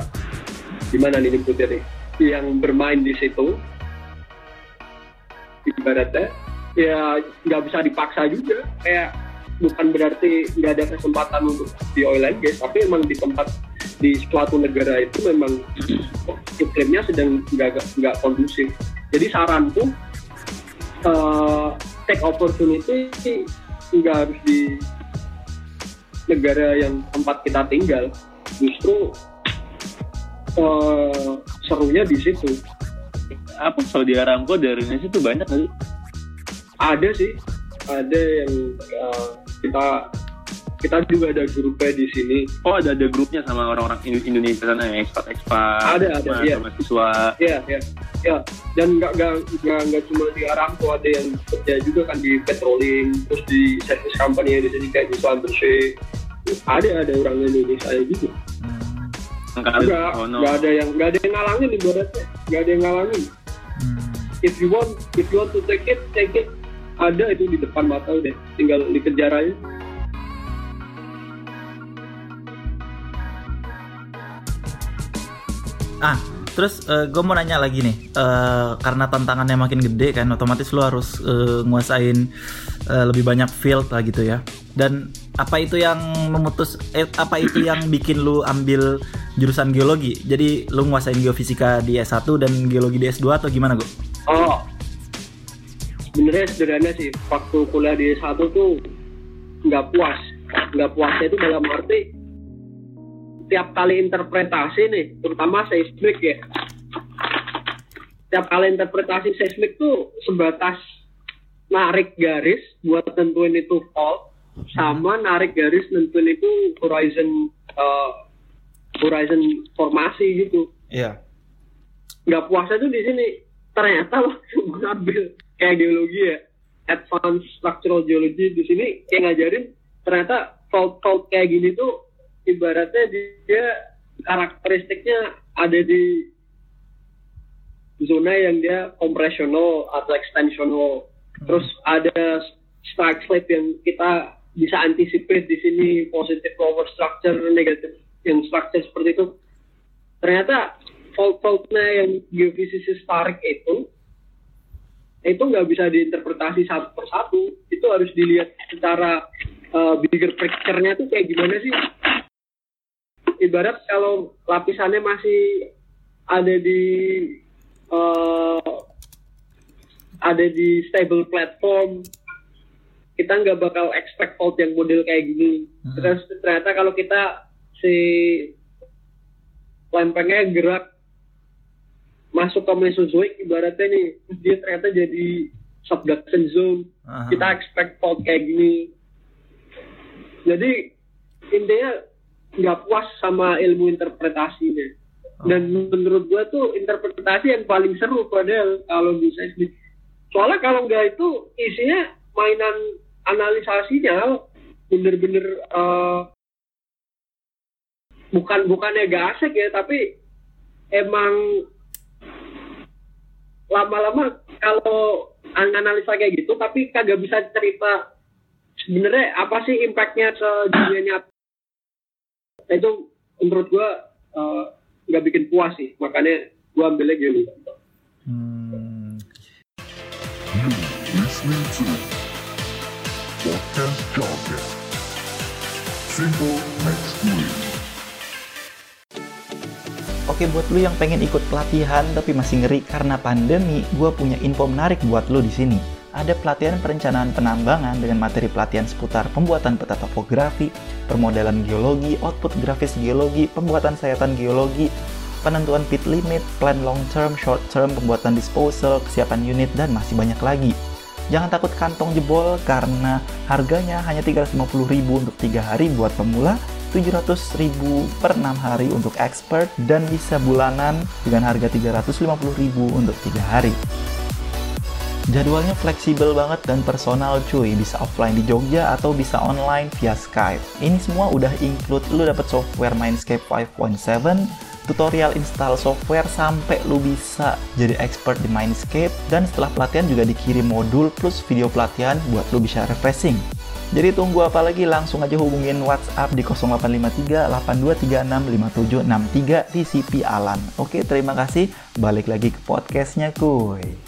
di mana nih nyebutnya nih yang bermain di situ ibaratnya ya nggak bisa dipaksa juga kayak bukan berarti nggak ada kesempatan untuk di oil and gas tapi emang di tempat di suatu negara itu memang iklimnya sedang nggak nggak kondusif. Jadi saranku eh, take opportunity nggak harus di negara yang tempat kita tinggal. Justru eh, serunya di situ. Apa Saudi Aramco dari Indonesia tuh banyak kali. ada sih. Ada yang eh, kita kita juga ada grupnya di sini Oh ada ada grupnya sama orang-orang Indo- Indonesia sana yang ekspat ekspat. Ada, ada, iya. mahasiswa. ya ya ya dan nggak nggak nggak cuma di Aramco ada yang kerja juga kan di petroleum terus di service company di sini kayak di Schlumberger ada ada orang Indonesia juga Hmm. Kali, nggak oh no. nggak ada yang nggak ada yang ngalangin ibaratnya nggak ada yang ngalangin Hmm. if you want if you want to take it take it ada itu di depan mata udah tinggal dikejar aja Ah, terus gue mau nanya lagi nih, eh, karena tantangannya makin gede kan, otomatis lu harus eh, nguasain eh, lebih banyak field lah gitu ya. Dan apa itu yang memutus, eh, apa itu yang bikin lu ambil jurusan geologi? Jadi lu nguasain geofisika di S1 dan geologi di S2 atau gimana gue? oh sebenarnya sederhana sih waktu kuliah di satu tuh nggak puas nggak puasnya itu dalam arti tiap kali interpretasi nih terutama seismik ya. Tiap kali interpretasi seismik tuh sebatas narik garis buat tentuin itu fault sama narik garis nentuin itu horizon eh, horizon formasi gitu. Iya. nggak puasnya tuh di sini. Ternyata waktu gue ngambil kayak geologi ya advanced structural geology di sini kayak ngajarin ternyata fault fault kayak gini tuh ibaratnya dia karakteristiknya ada di zona yang dia compressional atau extensional. Terus ada strike slip yang kita bisa anticipate di sini positive power structure negative yang structure seperti itu. Ternyata fault-faultnya yang geofisisi tarik itu itu nggak bisa diinterpretasi satu persatu. Itu harus dilihat secara uh, bigger picture-nya tuh kayak gimana sih ibarat kalau lapisannya masih ada di uh, ada di stable platform kita nggak bakal expect fault yang model kayak gini Hmm. terus ternyata kalau kita si lempengnya gerak masuk ke Mesozoic ibaratnya nih dia ternyata jadi subduction zone Aha. kita expect fault kayak gini jadi intinya nggak puas sama ilmu interpretasinya dan menurut gua tuh interpretasi yang paling seru padahal kalau bisa sih. soalnya kalau nggak itu isinya mainan analisasinya bener-bener eh, bukan bukannya gak asik ya tapi emang lama-lama kalau analisa kayak gitu tapi kagak bisa cerita sebenarnya apa sih impactnya nyata Nah, itu menurut gua eh, nggak bikin puas sih makanya gua ambilnya gini Hmm. Oke buat lu yang pengen ikut pelatihan tapi masih ngeri karena pandemi, gue punya info menarik buat lu di sini. Ada pelatihan perencanaan penambangan dengan materi pelatihan seputar pembuatan peta topografi, permodalan geologi, output grafis geologi, pembuatan sayatan geologi, penentuan pit limit, plan long term, short term, pembuatan disposal, kesiapan unit, dan masih banyak lagi. Jangan takut kantong jebol karena harganya hanya 350.000 untuk 3 hari buat pemula, 700.000 per 6 hari untuk expert, dan bisa bulanan dengan harga 350.000 untuk 3 hari. Jadwalnya fleksibel banget dan personal cuy, bisa offline di Jogja atau bisa online via Skype. Ini semua udah include lu dapat software Mindscape 5.7, tutorial install software sampai lu bisa jadi expert di Mindscape dan setelah pelatihan juga dikirim modul plus video pelatihan buat lu bisa refreshing. Jadi tunggu apa lagi langsung aja hubungin WhatsApp di 0853 8236 5763 di CP Alan. Oke, terima kasih. Balik lagi ke podcastnya kuy.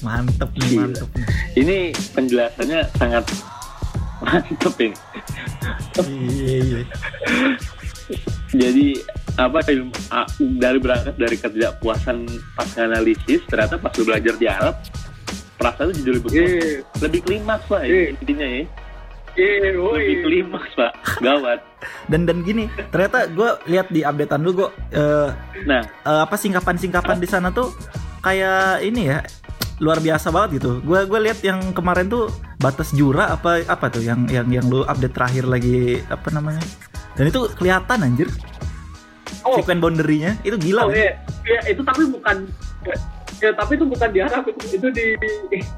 Mantep nih, Gila. mantep nih. Ini penjelasannya sangat mantep ini. Iya, iya. Jadi apa dari berangkat dari ketidakpuasan pas analisis ternyata pas lu belajar di Arab perasaan itu jadi lebih Iya, lebih klimaks pak Iya. intinya ya iya, lebih klimaks pak gawat Dan dan gini, ternyata gue lihat di updatean lu gue eh, nah eh, apa singkapan-singkapan di sana tuh kayak ini ya luar biasa banget gitu. Gue gue lihat yang kemarin tuh batas jura apa apa tuh yang yang yang lu update terakhir lagi apa namanya? Dan itu kelihatan anjir. Oh. Sequence boundary-nya itu gila. Oh iya, iya itu tapi bukan ya tapi itu bukan di Arab itu itu di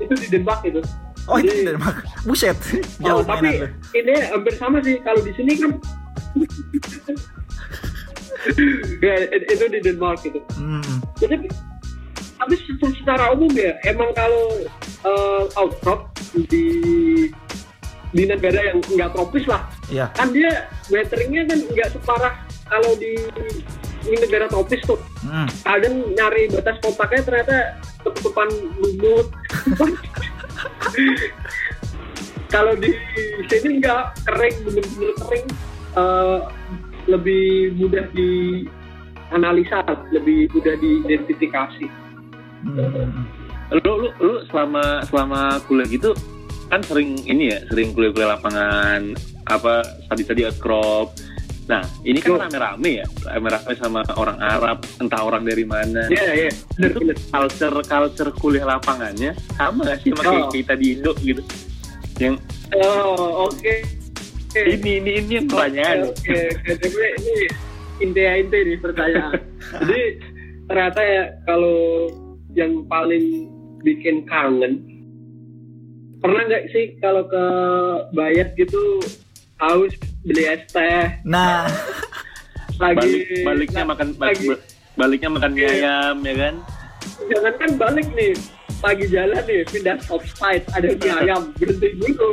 itu di Denmark itu. Oh itu Jadi- tidak mak. Buset. Oh, Jauh tapi ini hampir sama sih kalau di sini kan ya it- itu di Denmark itu. Hmm. Jadi tapi secara, umum ya emang kalau uh, outcrop di di negara yang nggak tropis lah. Iya. kan dia weatheringnya kan nggak separah kalau di di negara tropis tuh. Hmm. kadang nyari batas kontaknya ternyata ketutupan lumut kalau di sini enggak kering bener-bener kering. Eh, lebih mudah di analisa lebih mudah diidentifikasi Hmm. lu lu lu selama selama kuliah gitu kan sering ini ya sering kuliah-kuliah lapangan apa tadi tadi crop nah ini kan rame-rame ya rame-rame sama orang Arab entah orang dari mana ya ya bener itu bener culture culture kuliah lapangannya sama gak sih sama kayak Oh. kita di Indo gitu yang oh oke Oke. ini ini ini yang pertanyaan Oke. Tapi ini inti-inti nih pertanyaan. Jadi ternyata ya kalau yang paling bikin kangen pernah nggak sih kalau ke Bayat gitu haus beli es teh Nah, lagi balik baliknya makan lagi baliknya makan mie Iya. ayam ya kan jangan kan balik nih lagi jalan nih pindah stop side ada mie ayam berhenti dulu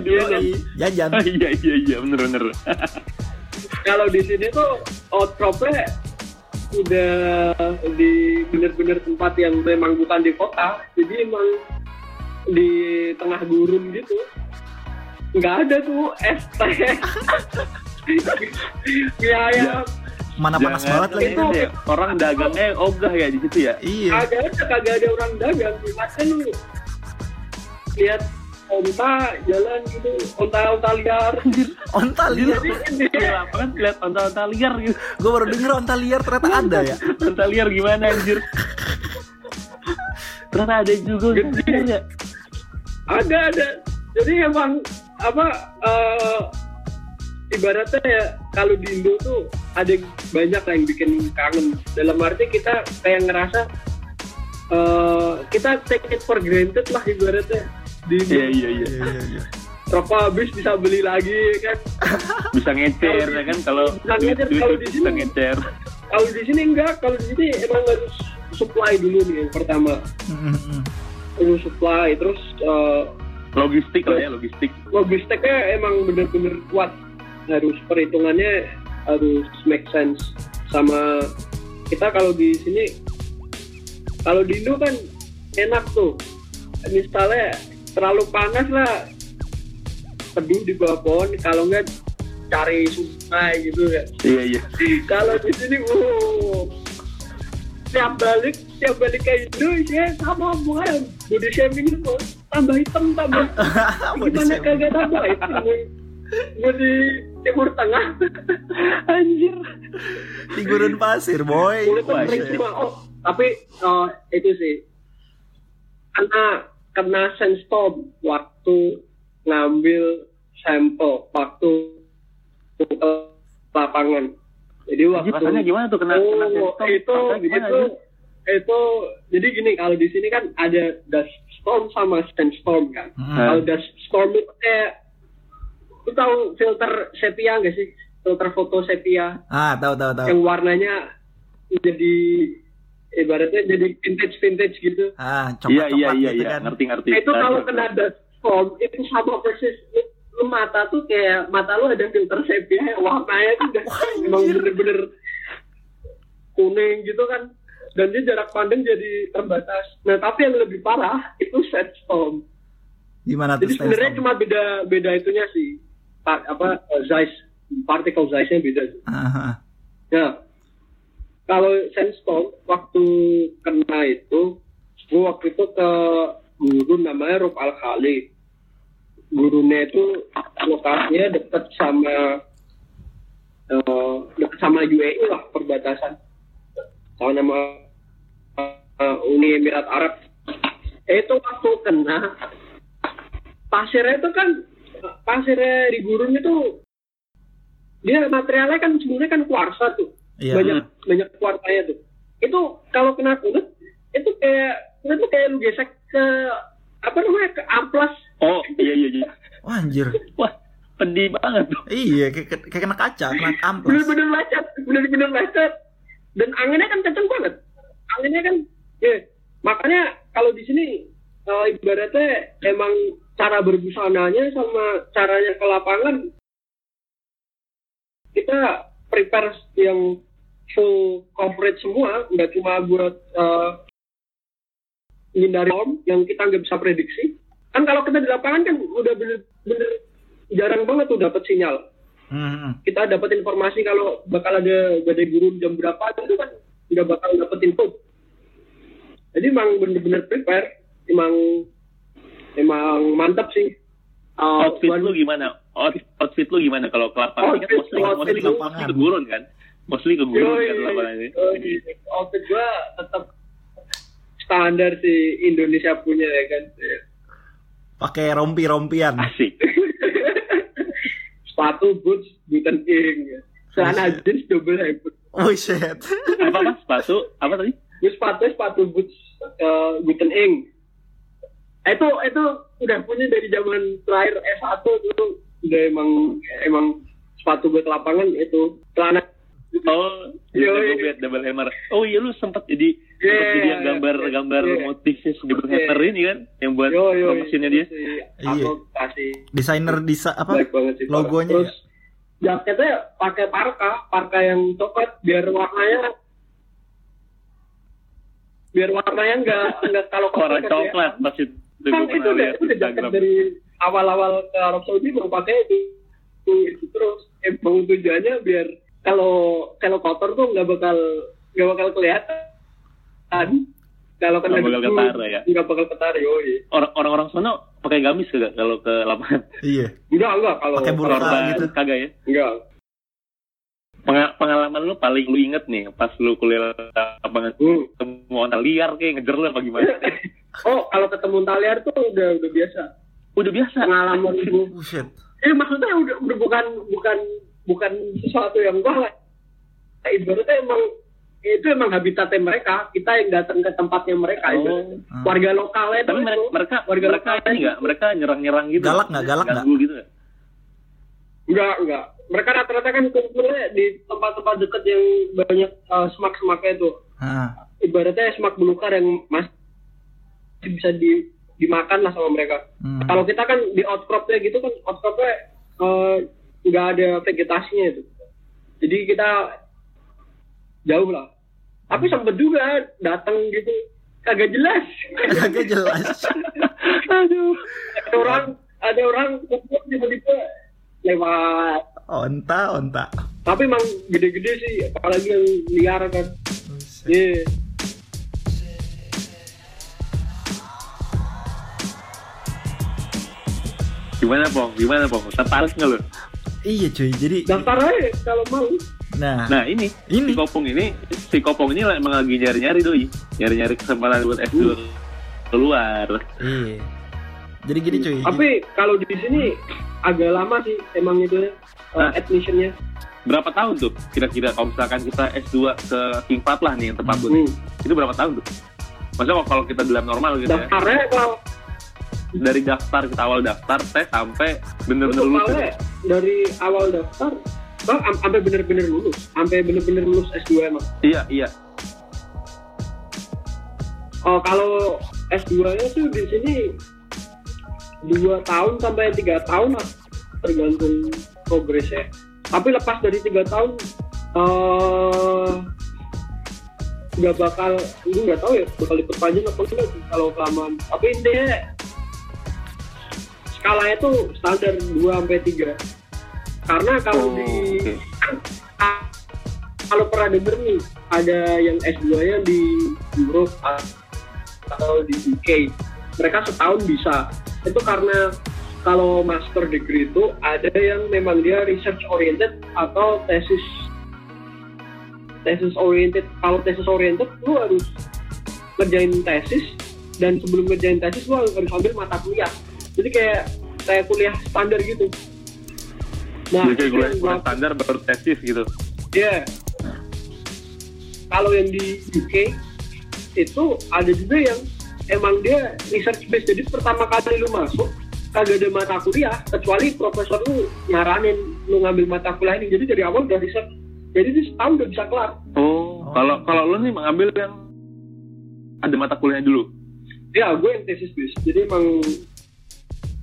Dulu. jalan. jajan. Iya iya iya bener bener kalau di sini tuh outcropnya udah di bener-bener tempat yang memang bukan di kota jadi emang di tengah gurun gitu nggak ada tuh es teh mie ayam Mana panas Jangan- banget lagi. Itu- ya, orang dagangnya ogah ya di situ ya. Iya. kagak ada kagak ada orang dagang masa lu lihat onta jalan gitu onta onta liar Onta liar. Di lapangan lihat onta-onta liar gitu. Gue baru denger onta liar ternyata ada ya. Onta liar gimana anjir? Ternyata ada juga onta liar ya. ada ada jadi emang apa eh, ibaratnya ya kalau di Indo tuh ada banyak yang bikin kangen dalam arti kita kayak ngerasa eh, kita take it for granted lah ibaratnya di Iya iya iya. Iya, iya, iya. rokok habis bisa beli lagi kan Bisa ngecer ya kan kalau Bisa ngecer, kalau di bisa sini- ngecer. kalau di sini enggak kalau di sini emang harus supply dulu nih yang pertama Mm, mm, mm. harus supply terus eh, Logistik lah ya logistik. logistiknya emang bener-bener kuat harus perhitungannya harus make sense sama kita kalau di sini kalau di Indo kan enak tuh misalnya terlalu panas lah. Teduh di bawah pohon kalau enggak cari sungai gitu ya. Iya iya. kalau di sini wow. Tiap balik tiap balik ke Indonesia sama bukan body shaming itu tambah hitam tambah. Gimana kagak tambah hitam gue di timur tengah. Anjir. Di gurun pasir, boy. kulit kering iya. semua oh tapi eh, itu sih. Karena kena sandstorm waktu ngambil sampel waktu ke lapangan jadi waktu Rasanya gimana tuh kena kena Oh, sandstorm? itu gimana itu itu jadi gini kalau di sini kan ada dust storm sama sandstorm kan. Hmm. Kalau dust storm itu kayak lu tahu filter sepia nggak sih? Filter foto sepia Ah, tahu tahu tahu. yang warnanya jadi ibaratnya jadi vintage vintage gitu. Ah, Iya coklat-coklat iya iya gitu iya kan. ngerti ngerti. itu Nah, kalau kena dust storm itu sama persis lu, mata tuh kayak mata lu ada filter sepia warnanya tuh udah emang bener-bener kuning gitu kan. Dan dia jarak pandang jadi terbatas. Nah tapi yang lebih parah itu sandstorm Gimana tuh jadi sebenarnya cuma beda beda itunya sih. Pa- apa eh, size particle size-nya beda Ah, Nah, kalau sandstorm waktu kena itu, gue waktu itu ke guru namanya Rob Al Khali. Gurunya itu lokasinya dekat sama eh, dekat sama UAE lah perbatasan sama nama eh, Uni Emirat Arab. Itu waktu kena pasirnya itu kan pasirnya di gurun itu dia materialnya kan sebenarnya kan kuarsa tuh Iya. banyak banyak kuartanya tuh itu kalau kena kulit itu kayak kulit tuh kayak lu gesek ke apa namanya ke amplas Oh iya iya iya. Wah, anjir. Wah pedih banget tuh. Iya, kayak, kayak kena kaca, kena amplas. bener-bener lecet bener-bener lecet dan anginnya kan kenceng banget anginnya kan ya makanya kalau di sini eh, ibaratnya emang cara berbusananya sama caranya ke lapangan kita prepare yang full coverage semua nggak cuma buat eh, menghindari storm yang kita nggak bisa prediksi kan kalau kita di lapangan kan udah bener-bener jarang banget tuh dapat sinyal Hmm, kita dapat informasi kalau bakal ada badai gurun jam berapa itu kan udah bakal dapat info. Jadi emang bener-bener prepare, emang emang mantap sih. Uh, Outfit lu gimana? Out, outfit lu gimana kalau ke lapangan? Kan Outfit- mostly, mostly, outfit mostly ke gurun kan? Mostly ke gurun Yoi, kan ini. outfit gua tetap standar sih Indonesia punya ya kan. Pakai rompi-rompian. Asik. Sepatu boots Guten Ing, ya. celana Buset. jeans double hybrid. Oh shit. Apa apa? Sepatu? Apa tadi? Gue sepatu sepatu boots uh, Guten Ing. Itu itu udah punya dari zaman terakhir S1 dulu udah emang emang sepatu buat lapangan itu celana Oh, Yoi. double bed, double hammer. Oh iya lu sempat jadi Iya, sempat jadi yang iya, gambar-gambar iya. motifnya double Iya. hammer ini kan yang buat yo yo promosinya dia. Iya. Kasih Desainer disa apa? baik banget sih Logonya terus jaketnya pakai parka parka yang coklat biar warnanya biar warnanya enggak enggak kalau Warna ya. coklat pasti kan itu udah itu udah jaket dari awal-awal ke Arab Saudi mau pakai itu, itu, itu terus emang tujuannya biar kalau kalau kotor tuh nggak bakal nggak bakal kelihatan kalau kena Nggak bakal debu, ketara ya? nggak bakal ketara yoi. Orang- Orang-orang sana pakai gamis kagak kalau ke lapangan? Iya. enggak enggak kalau Pakai burka gitu. kagak ya? enggak Penga- pengalaman lu paling lu inget nih pas lu kuliah lapangan Hmm. ketemu orang liar kayak ngejer lu apa gimana? oh kalau ketemu taliar tuh udah udah biasa Udah biasa. pengalaman itu Buset. eh maksudnya udah udah bukan bukan bukan sesuatu yang wah Nah, ibaratnya emang itu emang habitatnya mereka kita yang datang ke tempatnya mereka Oh. ibaratnya. Hmm. warga lokalnya Tapi mereka itu, mereka warga mereka lokalnya ini nggak? Mereka nyerang-nyerang gitu. Galak nggak? Galak nggak? Gitu nggak? enggak enggak mereka rata-rata kan kumpulnya di tempat-tempat dekat yang banyak eh, semak-semaknya itu Ah. ibaratnya semak belukar yang masih bisa di dimakan lah sama mereka Hmm. Kalau kita kan di outcropnya gitu kan outcropnya eh, nggak ada vegetasinya itu. Jadi kita jauh lah. Tapi sempet juga datang gitu kagak jelas. Kagak jelas. Aduh. ada orang ada orang kumpul tiba-tiba lewat. Onta, onta. Tapi emang gede-gede sih, apalagi yang liar kan. Iya. Gimana pong? Gimana pong? Tertarik nggak lu? Iya cuy. Jadi Daftar aja kalau mau. nah, Nah ini, ini si Kopong ini, si Kopong ini emang lagi nyari-nyari doi, nyari-nyari kesempatan buat S2 keluar. iya. Jadi gini cuy. Tapi kalau di sini agak lama sih emang itu ya, Nah. admissionnya. Berapa tahun tuh? Kira-kira kalau misalkan kita S2 ke King lah nih yang tempat nih. Hmm. Itu berapa tahun tuh? Maksudnya kalau kita dalam normal gitu ya, Daftarnya kalau dari daftar kita awal daftar tes sampai bener-bener lulus. gitu. dari awal daftar bang am- sampai bener-bener lulus sampai bener-bener lulus S2 emang Iya, iya. oh kalau S2 nya tuh di sini dua tahun sampai tiga tahun lah tergantung progresnya tapi lepas dari tiga tahun eh nggak bakal ini nggak tahu ya bakal diperpanjang apa enggak kalau kelamaan tapi intinya skalanya tuh standar 2 sampai 3 karena kalau Oh, di oke. Ah, kalau pernah denger nih ada yang S2 nya di Europe atau di UK mereka setahun bisa. Itu karena kalau master degree itu ada yang memang dia research oriented atau tesis tesis oriented. Kalau tesis oriented lu harus ngerjain tesis dan sebelum ngerjain tesis lu harus ambil mata kuliah jadi kayak kayak kuliah standar gitu nah Jadi kayak yang gua- standar baru tesis gitu. Iya. Kalau yang di UK itu ada juga yang emang dia research based. Jadi pertama kali lu masuk kagak ada mata kuliah kecuali profesor lu nyaranin lu ngambil mata kuliah ini. Jadi dari awal udah research. Jadi di setahun udah bisa kelar. Oh, kalau kalau lu nih mengambil yang ada mata kuliahnya dulu. Ya, gue yang tesis based. Jadi emang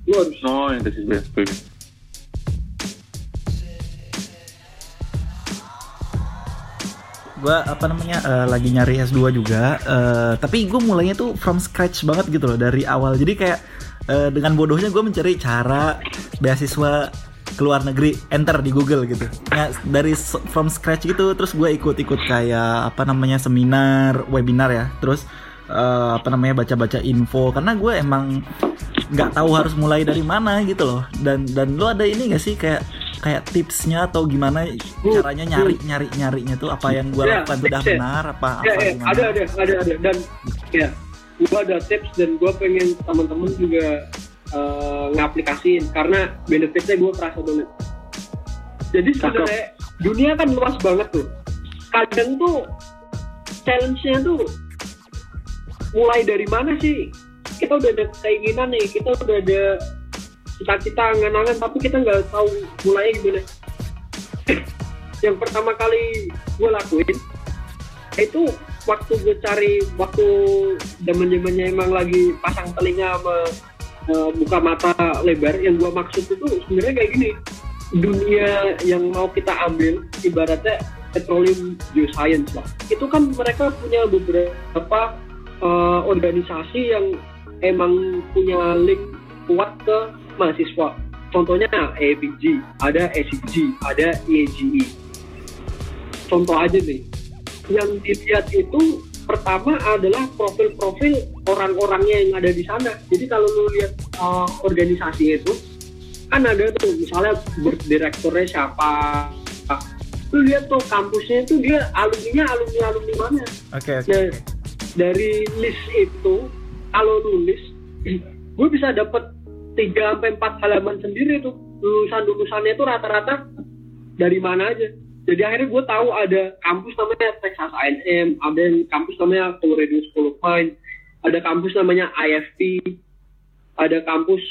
lu harus Oh, yang gue apa namanya eh, lagi nyari S2 juga eh, tapi gue mulainya tuh from scratch banget gitu loh dari awal. Jadi kayak eh, dengan bodohnya gue mencari cara beasiswa ke luar negeri enter di Google gitu. Nah dari from scratch gitu terus gue ikut-ikut kayak apa namanya seminar webinar ya. Terus eh, apa namanya baca-baca info. Karena gue emang nggak tahu harus mulai dari mana gitu loh. Dan dan lo ada ini gak sih kayak kayak tipsnya atau gimana caranya nyari nyari nyarinya tuh apa yang gue Ya, lakukan tuh udah tipsnya. benar apa ya, apa ya, gimana? ada ada ada ada. Dan ya gue ada tips dan gue pengen teman-teman juga eh, ngaplikasiin. Karena benefitnya gue kerasa banget. Jadi sebenarnya dunia kan luas banget tuh. Kadang tuh challenge-nya tuh mulai dari mana sih? Kita udah ada keinginan nih kita udah ada cita-cita angan-angan tapi kita nggak tahu mulainya gimana. Yang pertama kali gue lakuin itu waktu gue cari waktu zaman zamannya emang lagi pasang telinga sama eh, buka mata lebar yang gue maksud itu sebenarnya kayak gini. Dunia yang mau kita ambil ibaratnya petroleum geoscience lah. Itu kan mereka punya beberapa eh, organisasi yang emang punya link kuat ke mahasiswa. Contohnya APG, ada SCG, ada EAGE. Contoh aja nih, yang dilihat itu pertama adalah profil-profil orang-orangnya yang ada di sana. Jadi kalau lu lihat uh, organisasi itu, kan ada tuh misalnya board direkturnya siapa. Lu lihat tuh kampusnya itu dia alumninya alumni alumni mana. Oke oke. Nah, dari list itu kalau nulis gue bisa dapat 3 sampai 4 halaman sendiri tuh lulusan-lulusannya itu rata-rata dari mana aja. Jadi akhirnya gue tahu ada kampus namanya Texas A&M, ada kampus namanya Colorado School of Mines, ada kampus namanya IFP, ada kampus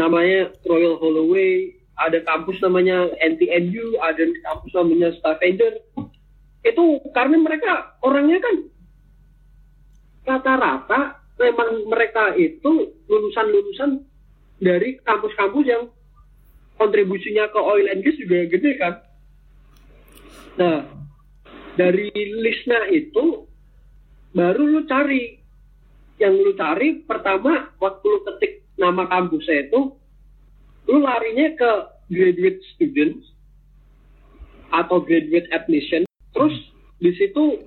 namanya Royal Holloway, ada kampus namanya NTNU, ada kampus namanya Stavanger. Itu karena mereka orangnya kan rata-rata memang mereka itu lulusan-lulusan dari kampus-kampus yang kontribusinya ke oil and gas juga gede kan. Nah, dari listnya itu baru lu cari yang lu cari pertama waktu lu ketik nama kampusnya itu lu larinya ke graduate students atau graduate admission terus di situ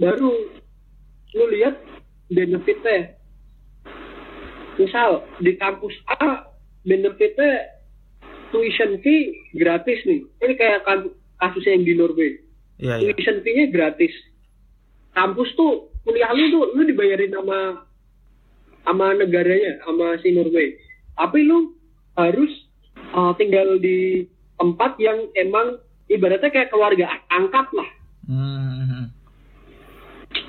baru lu lihat benefitnya misal di kampus A benefitnya tuition fee gratis nih. Ini kayak kan- kasusnya yang di Norway. Iya iya. tuition fee-nya gratis. Kampus tuh kuliah lu tuh lu dibayarin sama sama negaranya sama si Norway. Tapi lu harus uh, tinggal di tempat yang emang ibaratnya kayak keluarga angkat lah. Hmm.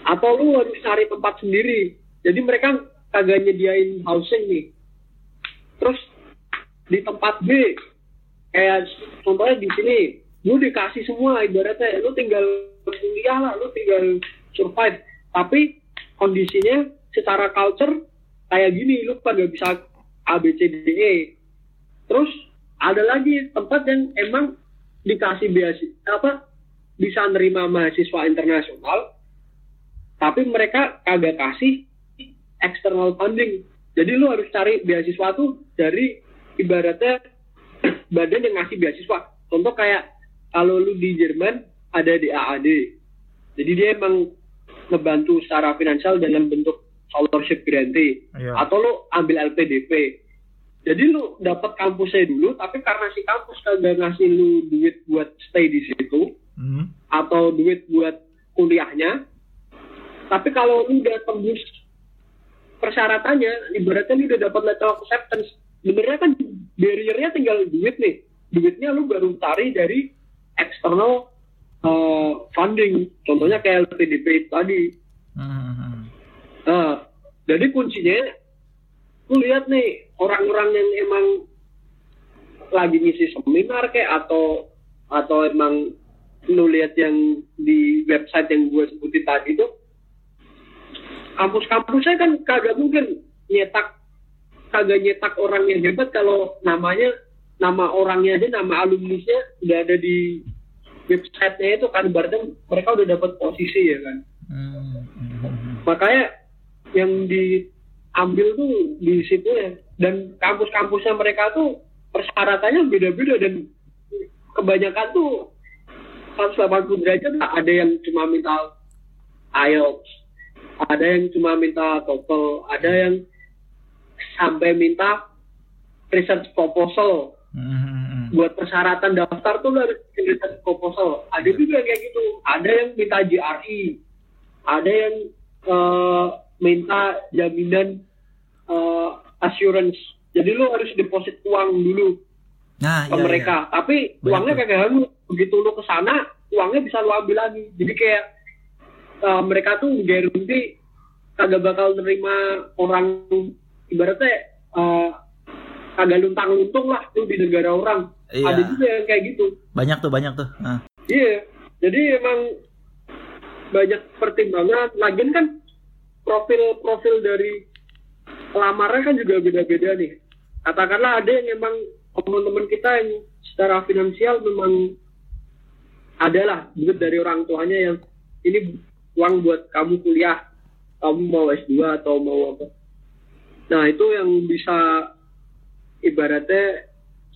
Atau lu harus cari tempat sendiri. Jadi mereka kagak nyediain housing nih. Terus di tempat B kayak contohnya di sini lu dikasih semua ibaratnya. Lu tinggal kuliah lah lu tinggal survive. Tapi kondisinya secara culture kayak gini lu kagak bisa A B C D E. Terus ada lagi tempat yang emang dikasih beasiswa apa bisa nerima mahasiswa internasional tapi mereka kagak kasih external funding. Jadi lu harus cari beasiswa tuh dari ibaratnya badan yang ngasih beasiswa. Contoh kayak kalau lu di Jerman ada di AAD. Jadi dia emang ngebantu secara finansial dalam bentuk scholarship grantee Iya. atau lu ambil LPDP. Jadi lu dapat kampusnya dulu, tapi karena si kampus kagak ngasih lu duit buat stay di situ, Hmm. atau duit buat kuliahnya. Tapi kalau lu udah tembus persyaratannya, ibaratnya lu udah dapat letter of acceptance, sebenarnya kan barriernya tinggal duit nih. Duitnya lu baru cari dari external uh, funding, contohnya kayak LPDP tadi. Hmm. Nah, jadi kuncinya, lu lihat nih orang-orang yang emang lagi ngisi seminar kayak atau atau emang lu lihat yang di website yang gue sebutin tadi kampus-kampusnya kan kagak mungkin nyetak kagak nyetak orang yang hebat kalau namanya nama orangnya aja nama alumnisnya udah ada di websitenya itu kan. Berarti mereka udah dapat posisi ya kan. Hmm. Makanya yang diambil tuh di situ ya. Dan kampus-kampusnya mereka tuh persyaratannya beda-beda dan kebanyakan tuh 180 derajat ada yang cuma minta IELTS ada yang cuma minta TOEFL ada yang sampai minta research proposal Hmm. buat persyaratan daftar tuh lu harus research proposal. Ada juga kayak gitu. Ada yang minta GRE, ada yang eh, minta jaminan eh, assurance. Jadi lu harus deposit uang dulu Nah, ke iya, mereka. iya. Tapi Banyak uangnya kayak harus begitu lu ke sana, uangnya bisa lu ambil lagi. Jadi kayak eh, mereka tuh guarantee kagak bakal nerima orang ibaratnya eh, kagak luntang-luntung lah tuh di negara orang. Iya. Ada juga yang kayak gitu. Banyak tuh, banyak tuh. Nah. Iya, jadi emang banyak pertimbangan. Lagian kan profil-profil dari pelamarnya kan juga beda-beda nih. Katakanlah ada yang emang teman-teman kita yang secara finansial memang adalah duit dari orang tuanya yang ini uang buat kamu kuliah, kamu mau S2 atau mau apa. Nah itu yang bisa ibaratnya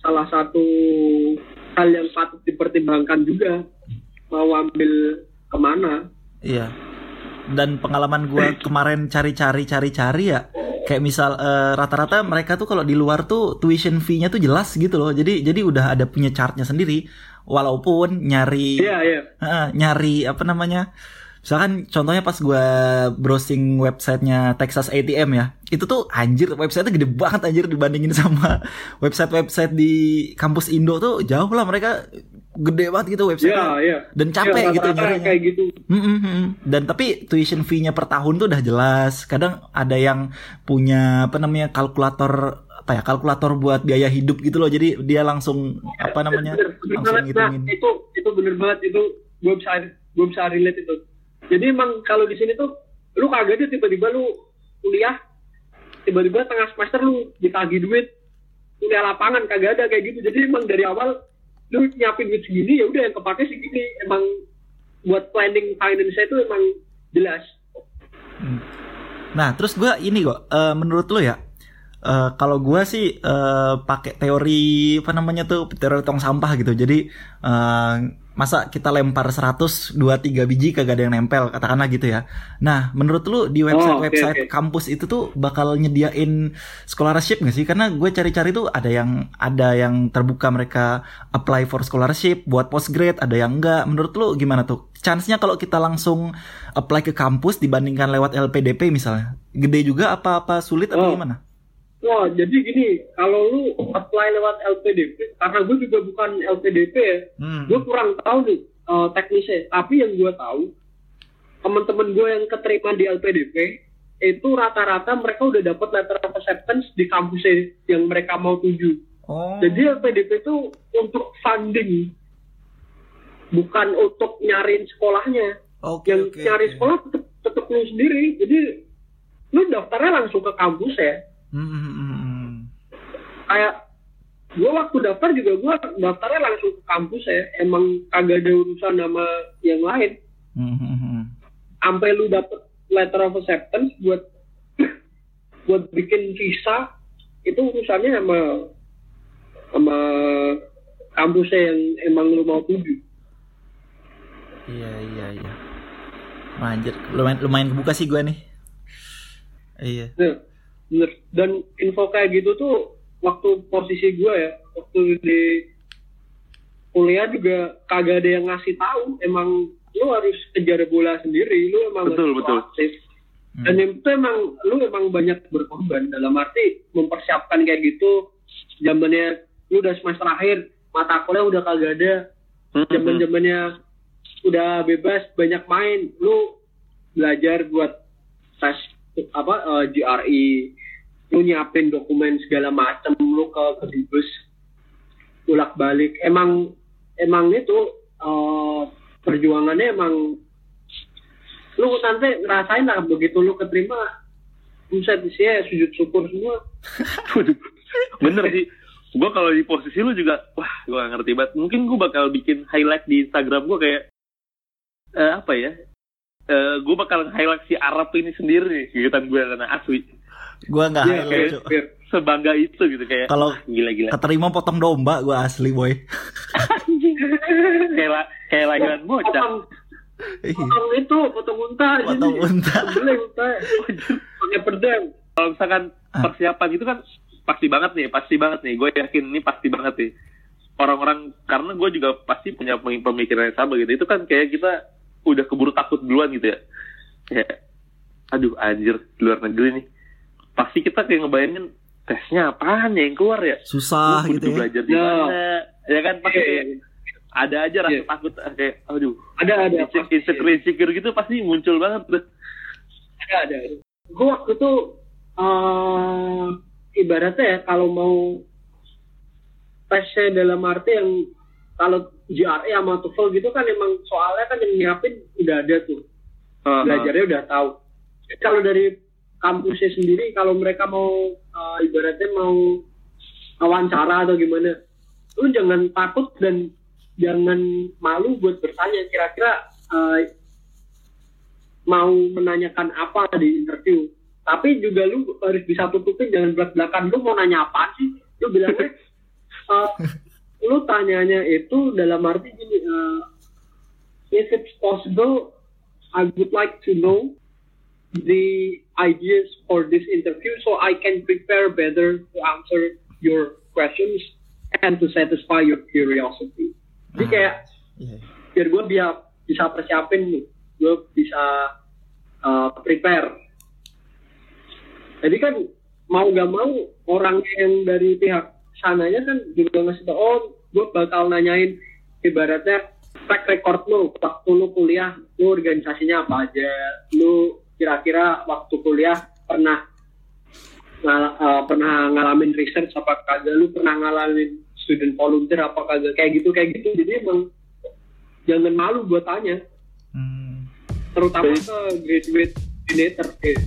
salah satu hal yang patut dipertimbangkan juga mau ambil ke mana Iya. Dan pengalaman gua kemarin cari-cari cari-cari ya kayak misal eh, rata-rata mereka tuh kalau di luar tuh tuition fee-nya tuh jelas gitu loh. Jadi jadi udah ada punya chartnya sendiri. Walaupun nyari iya iya Heeh, nyari apa namanya? Misalkan contohnya pas gua browsing websitenya Texas ATM ya, itu tuh anjir websitenya gede banget anjir dibandingin sama website-website di kampus Indo tuh jauh lah mereka gede banget gitu iya websitenya iya dan capek Iya, gitu nyarinya. kayak gitu Mm, mm, mm. Dan tapi tuition fee-nya per tahun tuh udah jelas. Kadang ada yang punya apa namanya kalkulator apa ya kalkulator buat biaya hidup gitu loh. Jadi dia langsung apa namanya Bener, bener langsung banget. Nah, ngitungin. itu itu bener banget itu gue bisa gue bisa relate itu. Jadi emang kalau di sini tuh lu kagak aja tiba-tiba lu kuliah tiba-tiba tengah semester lu ditagih duit kuliah lapangan kagak ada kayak gitu. Jadi emang dari awal lu nyiapin duit segini ya udah yang kepake segini emang buat planning finance itu emang jelas. Nah terus gua ini kok eh, menurut lo ya eh, kalau gua sih eh, pakai teori apa namanya tuh teori tong sampah gitu. Jadi eh, masa kita lempar 100 2 3 biji kagak ada yang nempel katakanlah gitu ya. Nah, menurut lu di website-website oke. kampus itu tuh bakal nyediain scholarship nggak sih? Karena gue cari-cari tuh ada yang ada yang terbuka mereka apply for scholarship buat postgrad, ada yang enggak. Menurut lu gimana tuh? Chance-nya kalau kita langsung apply ke kampus dibandingkan lewat LPDP misalnya, gede juga apa-apa sulit atau Oh. gimana? Wah, jadi gini, kalau lu apply lewat LPDP, karena gue juga bukan LPDP ya, Hmm. gue kurang tahu nih eh, teknisnya. Tapi yang gue tahu, teman-teman gue yang keterima di LPDP itu rata-rata mereka udah dapat letter of acceptance di kampusnya yang mereka mau tuju. Oh. Jadi LPDP itu untuk funding, bukan untuk nyariin sekolahnya. Oke, yang oke, nyari oke. sekolah tetep, tetep lu sendiri. Jadi lu daftarnya langsung ke kampus ya. Hmm, hmm, hmm, hmm. kayak gue waktu daftar juga gue daftarnya langsung ke kampus ya emang kagak ada urusan sama yang lain sampai lu dapet letter of acceptance buat buat bikin visa itu urusannya sama sama kampusnya yang emang lu mau tuju Iya iya iya. Anjir, lumayan lumayan kebuka sih gua nih. Iya. nah, bener. Dan info kayak gitu tuh waktu posisi gue ya waktu di kuliah juga kagak ada yang ngasih tahu. Emang lu harus kejar bola sendiri lu emang Betul, harus betul. dan yang itu emang lu emang banyak berkorban. Dalam arti mempersiapkan kayak gitu zamannya lu udah semester akhir mata kuliah udah kagak ada. Hmm, zaman zamannya udah bebas banyak main. Lu belajar buat tes apa eh, GRE lu nyiapin dokumen segala macam lu ke kedubes bolak balik emang emang itu eh, perjuangannya emang lu nanti ngerasain lah begitu lu keterima buset isinya sujud syukur semua bener sih. Gue kalau di posisi lu juga, wah, gue gak ngerti banget. Mungkin gue bakal bikin highlight di Instagram gue kayak, eh, apa ya? Eh, gue bakal highlight si Arab ini sendiri nih, kegiatan gue karena asli. Gua nggak Iya, highlight, kayak- Cuk. kayak- Sebangga itu gitu kayak, Kalau gila-gila. keterima potong domba gua asli boy. kayak kayak lahiran bocah. potong potong itu potong unta Potong sini. unta. Sembelih unta pakai pedang Kalau misalkan Ah. persiapan itu kan pasti banget nih, pasti banget nih. Gue yakin ini pasti banget nih. Orang-orang karena gue juga pasti punya pemikiran yang sama gitu. Itu kan kayak kita udah keburu takut duluan gitu ya. Kayak, aduh anjir luar negeri nih. Pasti kita kayak ngebayangin tesnya apaan ya yang keluar ya. Susah Gua gitu ya. belajar di Ya. mana. Ya kan pasti Iya, iya. ada aja rasa Iya. takut kayak aduh ada ada insecure, insecure gitu pasti muncul banget ada ada gue waktu itu eh ibaratnya ya kalau mau tesnya dalam arti yang kalau GRE sama TOEFL gitu kan emang soalnya kan yang nyiapin udah ada tuh Ah, ah. belajarnya udah tahu kalau dari kampusnya sendiri kalau mereka mau eh, ibaratnya mau wawancara atau gimana lu jangan takut dan jangan malu buat bertanya. Kira-kira eh, mau menanyakan apa di interview. Tapi juga lu harus bisa tutupin jangan belak belakan lu mau nanya apa sih? Lu bilangnya uh, lu tanyanya itu dalam arti gini uh, if it's possible I would like to know the ideas for this interview so I can prepare better to answer your questions and to satisfy your curiosity jadi Ah. kayak Iya. biar gue biar bisa persiapin nih gue bisa uh, prepare jadi kan mau gak mau orang yang dari pihak sananya kan juga ngasih tau oh gue bakal nanyain ibaratnya track record lu waktu lu kuliah lu organisasinya apa aja lu kira-kira waktu kuliah pernah ngal- uh, pernah ngalamin research apa kagak lu pernah ngalamin student volunteer apa kagak kayak gitu kayak gitu jadi emang jangan malu buat tanya Hmm. terutama ke graduate coordinator eh.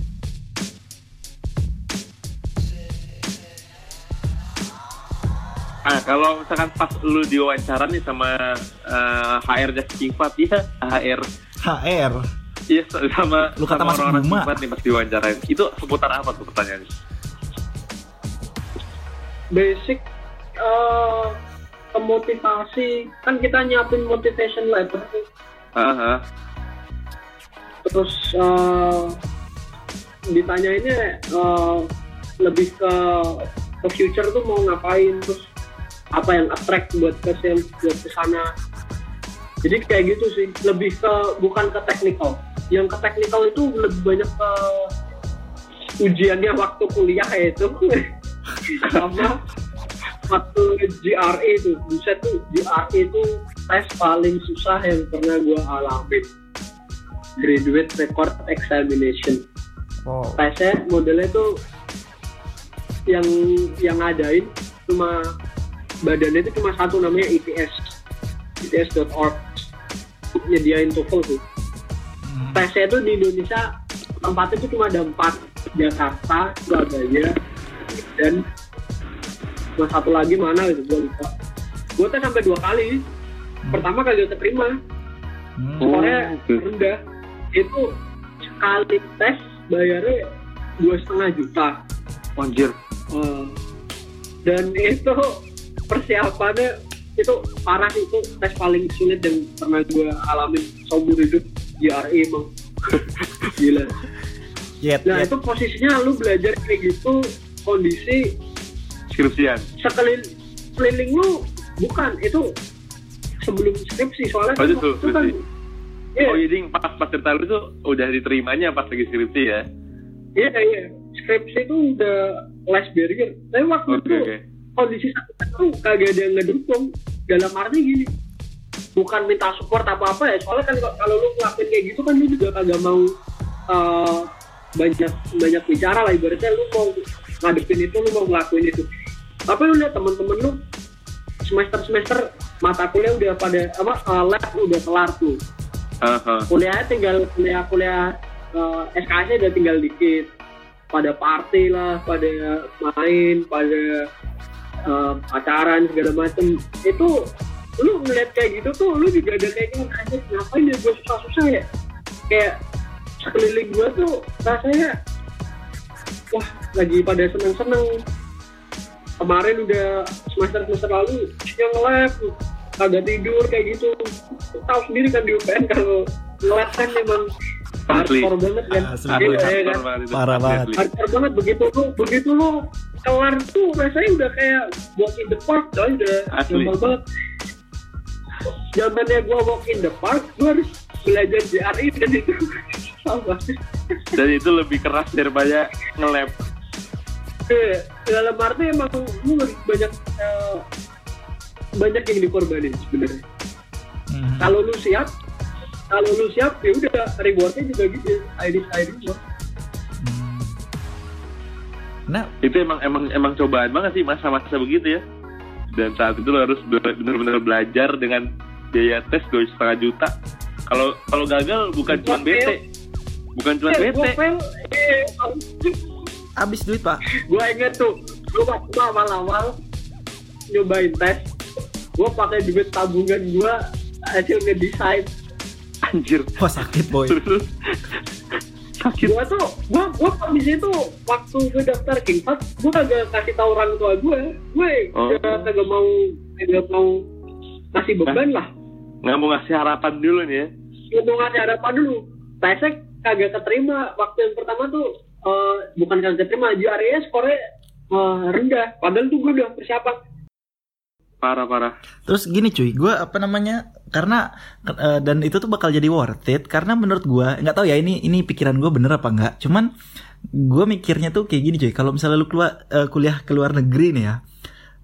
Ah, kalau misalkan pas lu diwawancara nih sama eh, HR-nya Kingfat, ya HR, HR. Iya sama Lu kata sama Mas orang-orang Buma. Nih pas diwawancarain. Itu seputar apa tuh pertanyaannya? basic eh kemotivasi kan kita nyiapin motivation letter. Aha. terus eh ditanyainnya eh, lebih ke ke future tuh mau ngapain terus apa yang attract buat ke buat ke sana jadi kayak gitu sih lebih ke bukan ke technical yang ke technical itu lebih banyak ke ujiannya waktu kuliah ya itu. Sama waktu GRE itu. Buset tuh GRE itu tes paling susah yang pernah gue alamin. Graduate record examination. Wow. tesnya modelnya tuh yang yang ngadain cuma badannya itu cuma satu namanya E ITS ITS.org nyediain TOEFL tuh. Tesnya itu di Indonesia tempatnya itu cuma ada empat. Jakarta Surabaya dan cuma satu lagi mana gitu gue lupa. Gue tes sampai dua kali. Pertama kali keterima. Hmm. Skornya oke. rendah. Itu sekali tes bayarnya dua setengah juta. Anjir. Eh, dan itu persiapannya itu parah itu tes paling sulit yang pernah gue alamin seumur hidup GRE emang gila Yet, nah yet. itu posisinya lu belajar kayak gitu kondisi Skripsian. sekeliling keliling lu bukan itu sebelum skripsi soalnya Oh, itu waktu itu kan iya Oh, jadi pas pas cerita lu itu udah diterimanya pas lagi skripsi ya? iya iya skripsi itu udah last barrier tapi waktu Oke, itu oke. kondisi satu tuh kagak ada yang ngedukung dalam arti gini bukan minta support apa apa ya. Soalnya kan kalau- lu ngelakuin kayak gitu kan lu juga kagak mau eh, banyak banyak bicara lah. Ibaratnya lu mau ngadepin itu lu mau ngelakuin itu. Tapi lu lihat temen-temen lu semester semester mata kuliah udah pada apa eh, lab udah kelar tuh. Aha. kuliahnya tinggal kuliah kuliah uh, SKS udah tinggal dikit. Pada party lah pada main pada uh, pacaran segala macem. Itu lu ngeliat kayak gitu tuh lu juga ada kayak gitu anjir ngapain ya gue susah-susah ya kayak sekeliling gue tuh rasanya wah lagi pada seneng-seneng kemarin udah semester semester lalu yang nge-lab kagak tidur kayak gitu tahu sendiri kan di UPN kalau nge-lab kan memang Asli. hardcore banget kan Asli. Asli, Iya, iya hardcore kan? banget itu. Parah Asli, banget. asli. hardcore banget begitu lu begitu lu kelar tuh rasanya udah kayak walk in the park coy udah Asli. banget zamannya gua walk in the park gua harus belajar JRI dan itu sama Dan itu lebih keras daripada nge-lab. Iya, dalam arti emang lebih banyak eh, banyak yang dikorbanin sebenarnya Hmm. kalau lu siap kalau lu siap ya udah rewardnya juga gitu ID ID gua Hmm. Nah, Itu emang emang emang cobaan banget sih masa-masa begitu ya. Dan saat itu lo harus be- benar-benar belajar dengan biaya tes dua setengah juta. Kalau kalau gagal bukan cuma bete, bukan cuma Eh, bete. eh, habis duit pak. gue inget tuh gue waktu awal-awal nyobain tes gue pakai duit tabungan gue hasil ngedesain Anjir. Wah sakit boy. Terus sakit Gua tuh, gua gua kondisi itu waktu gue daftar Kingpad, gua kagak kasih tahu orang tua gue, gue Oh. kagak kagak mau kagak mau kasih beban lah. nggak mau ngasih harapan dulu nih ya Gua mau ngasih harapan dulu. Tesek kagak keterima waktu yang pertama tuh eh, bukan kagak keterima, GRE skornya eh, rendah. Padahal tuh gue udah persiapan. parah parah Terus gini cuy, gue apa namanya? Karena eh, dan itu tuh bakal jadi worth it karena menurut gue nggak tahu ya ini ini pikiran gue bener apa nggak. Cuman gue mikirnya tuh kayak gini cuy. Kalau misalnya lu keluar eh, kuliah ke luar negeri nih ya.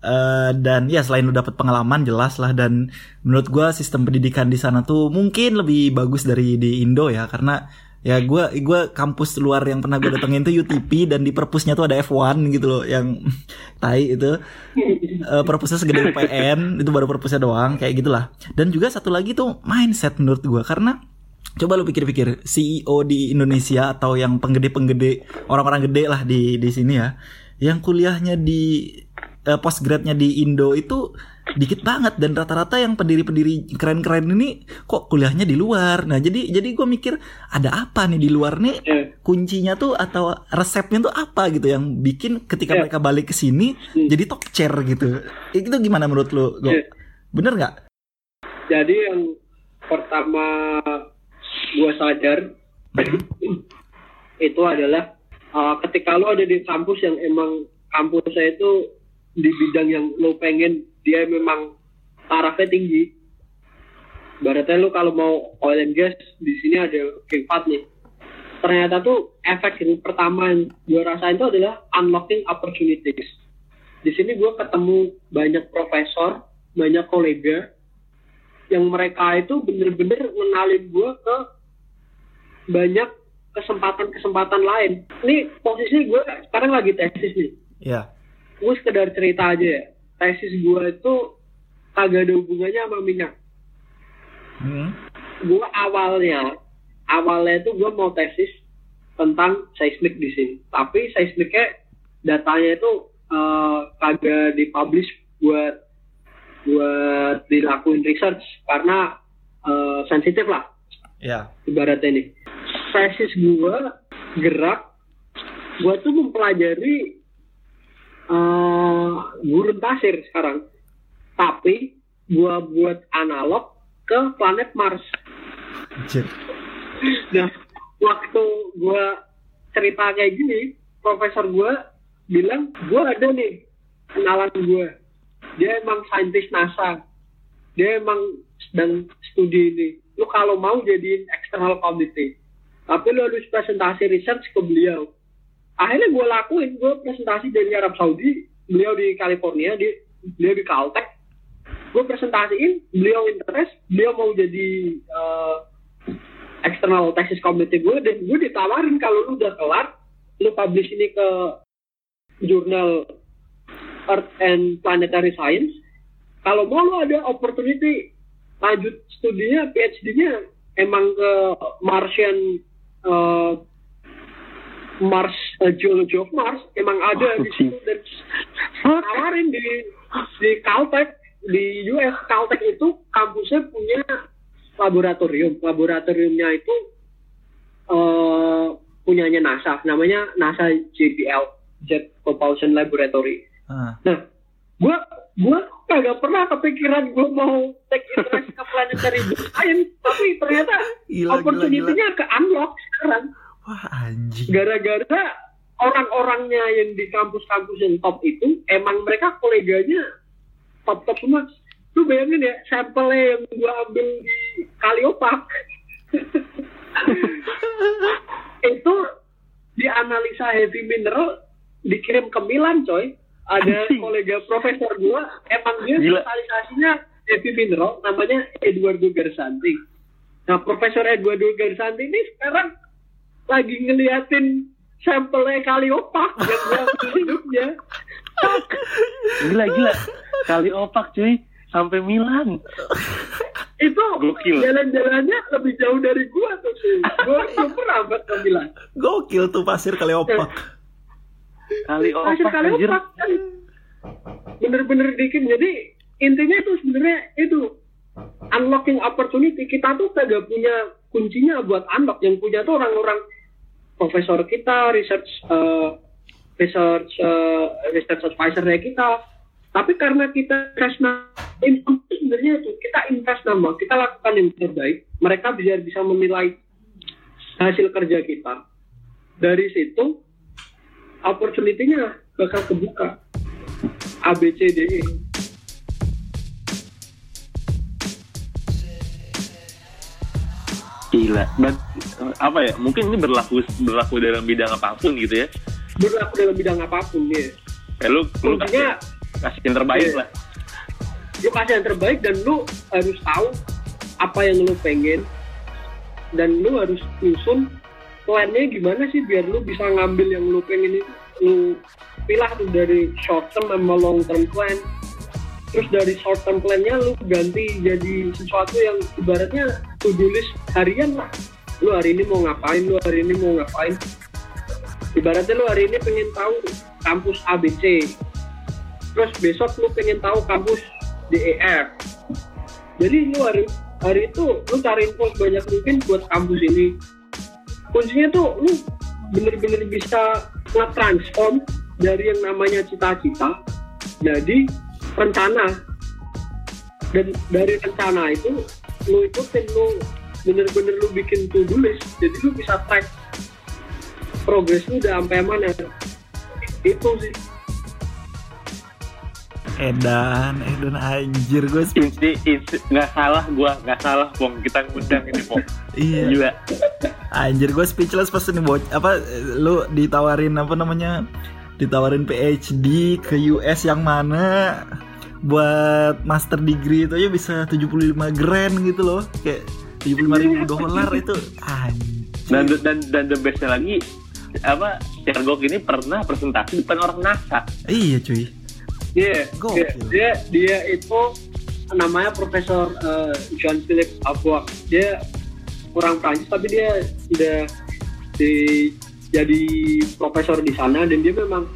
eh, dan ya selain lu dapat pengalaman jelas lah dan menurut gue sistem pendidikan di sana tuh mungkin lebih bagus dari di Indo ya karena ya gue gua kampus luar yang pernah gue datengin tuh UTP dan di perpusnya tuh ada F1 gitu loh yang tai itu. Eh, perpusnya segede UPN itu baru perpusnya doang kayak gitulah. Dan juga satu lagi tuh mindset menurut gua karena coba lu pikir-pikir CEO di Indonesia atau yang penggede-penggede orang-orang gede lah di di sini ya yang kuliahnya di eh, postgrad-nya di Indo itu dikit banget dan rata-rata yang pendiri-pendiri keren-keren ini kok kuliahnya di luar nah jadi jadi gue mikir ada apa nih di luar nih Eh, kuncinya tuh atau resepnya tuh apa gitu yang bikin ketika Iya. mereka balik ke sini Hmm. jadi top chair gitu. Itu gimana menurut lu? Go? Iya. Bener nggak? Jadi yang pertama gue sadar itu adalah uh, ketika lo ada di kampus yang emang kampusnya itu di bidang yang lo pengen dia memang tarafnya tinggi. Baratnya lo kalau mau oil and gas di sini ada King Fahd nih. Ternyata tuh efek yang pertama yang gue rasain itu adalah unlocking opportunities. Di sini gue ketemu banyak profesor, banyak kolega yang mereka itu bener-bener ngenalin gue ke banyak kesempatan-kesempatan lain. Ini posisi gue sekarang lagi tesis nih. Ya. Gue sekedar cerita aja ya. Tesis gue itu kagak ada hubungannya sama minyak. Hmm. Gue awalnya, awalnya itu gue mau tesis tentang seismik di sini. Tapi seismiknya datanya itu eh, kagak dipublish buat buat dilakuin research karena eh, sensitif lah Ya. ibaratnya nih tesis gue gerak gue tuh mempelajari eh gurun pasir sekarang. Tapi gue buat analog ke planet Mars. Anjir. nah waktu gue cerita kayak gini profesor gue bilang gue ada nih kenalan gue dia emang saintis NASA. Dia emang sedang studi ini. Lu kalau mau jadiin external committee. Tapi lu harus presentasi research ke beliau akhirnya gue lakuin gue presentasi dari Arab Saudi beliau di California di beliau di Caltech. Gue presentasiin beliau interest beliau mau jadi eh, external thesis committee gue dan gue ditawarin kalau lu udah kelar lu publish ini ke jurnal Earth and Planetary Science. Kalau mau lu ada opportunity lanjut studinya PhD-nya emang ke Martian eh, Mars eh, Geology of Mars emang ada di situ dan tawarin di di Caltech di US Caltech itu kampusnya punya laboratorium laboratoriumnya itu eh punyanya NASA namanya NASA JPL Jet Propulsion Laboratory Ah. Nah, gua gua kagak pernah kepikiran gua mau take interest ke planetary science, tapi ternyata opportunity-nya ke unlock sekarang. Wah anjing. Gara-gara orang-orangnya yang di kampus-kampus yang top itu, emang mereka koleganya top-top semua. Lu bayangin ya, sampelnya yang gua ambil di Kaliopak. itu dianalisa heavy mineral dikirim ke Milan coy ada Anjing. kolega profesor gua emang dia spesialisasinya heavy mineral namanya Eduardo Garsanti nah profesor Eduardo Garsanti ini sekarang lagi ngeliatin sampelnya Kaliopak yang gua hidupnya. Gila gila. Kali opak cuy. Sampai Milan. Itu Gokil. jalan-jalannya lebih jauh dari gua tuh sih gua belum pernah buat ke Milan. Gokil tuh pasir kali opak. Kali anjir opak kan bener-bener dikit. Jadi intinya itu sebenarnya itu unlocking opportunity. Kita tuh kagak punya kuncinya buat unlock. Yang punya tuh orang-orang profesor kita research eh, research eh, research advisor kita. Tapi karena kita invest sebenarnya itu kita invest nama kita lakukan yang terbaik. Mereka bisa bisa menilai hasil kerja kita. Dari situ opportunity-nya bakal kebuka. A Gila. Dan apa ya? Mungkin ini berlaku berlaku dalam bidang apa pun gitu ya. berlaku dalam bidang apa pun ya Eh, lu lu kasih, kasih yang terbaik Iya. lah. lu kasih yang terbaik dan lu harus tahu apa yang lu pengen dan lu harus nyusun plannya gimana sih biar lu bisa ngambil yang lu pengen itu lu pilah tuh dari short term sama long term plan terus dari short term plannya lu ganti jadi sesuatu yang ibaratnya to do list harian lah. Lu hari ini mau ngapain lu hari ini mau ngapain. Ibaratnya lu hari ini pengen tahu kampus ABC terus besok lu pengen tahu kampus DER jadi lu hari hari itu lu cari info banyak mungkin buat kampus ini. Kuncinya tuh lu bener-bener bisa nge-transform dari yang namanya cita-cita jadi rencana. Dan dari rencana itu lu ikutin lu bener-bener lu bikin to-do list jadi lu bisa track progres lu udah sampai mana. Itu sih. Edan, Edan anjir gue Inti, inti nggak salah gua nggak salah pong kita ngundang ini pong. iya. Gila. anjir gue speechless pas ini bocah. Apa lu ditawarin apa namanya ditawarin PhD ke US yang mana buat master degree itu aja bisa 75 grand gitu loh kayak 75 ribu dolar itu anjir Dan dan dan the bestnya lagi apa Sergok ini pernah presentasi depan orang NASA. iya cuy Dia, Gokil. dia, dia, dia itu namanya Profesor eh, John Philip Abouak. Dia orang Prancis tapi dia udah di, jadi profesor di sana dan dia memang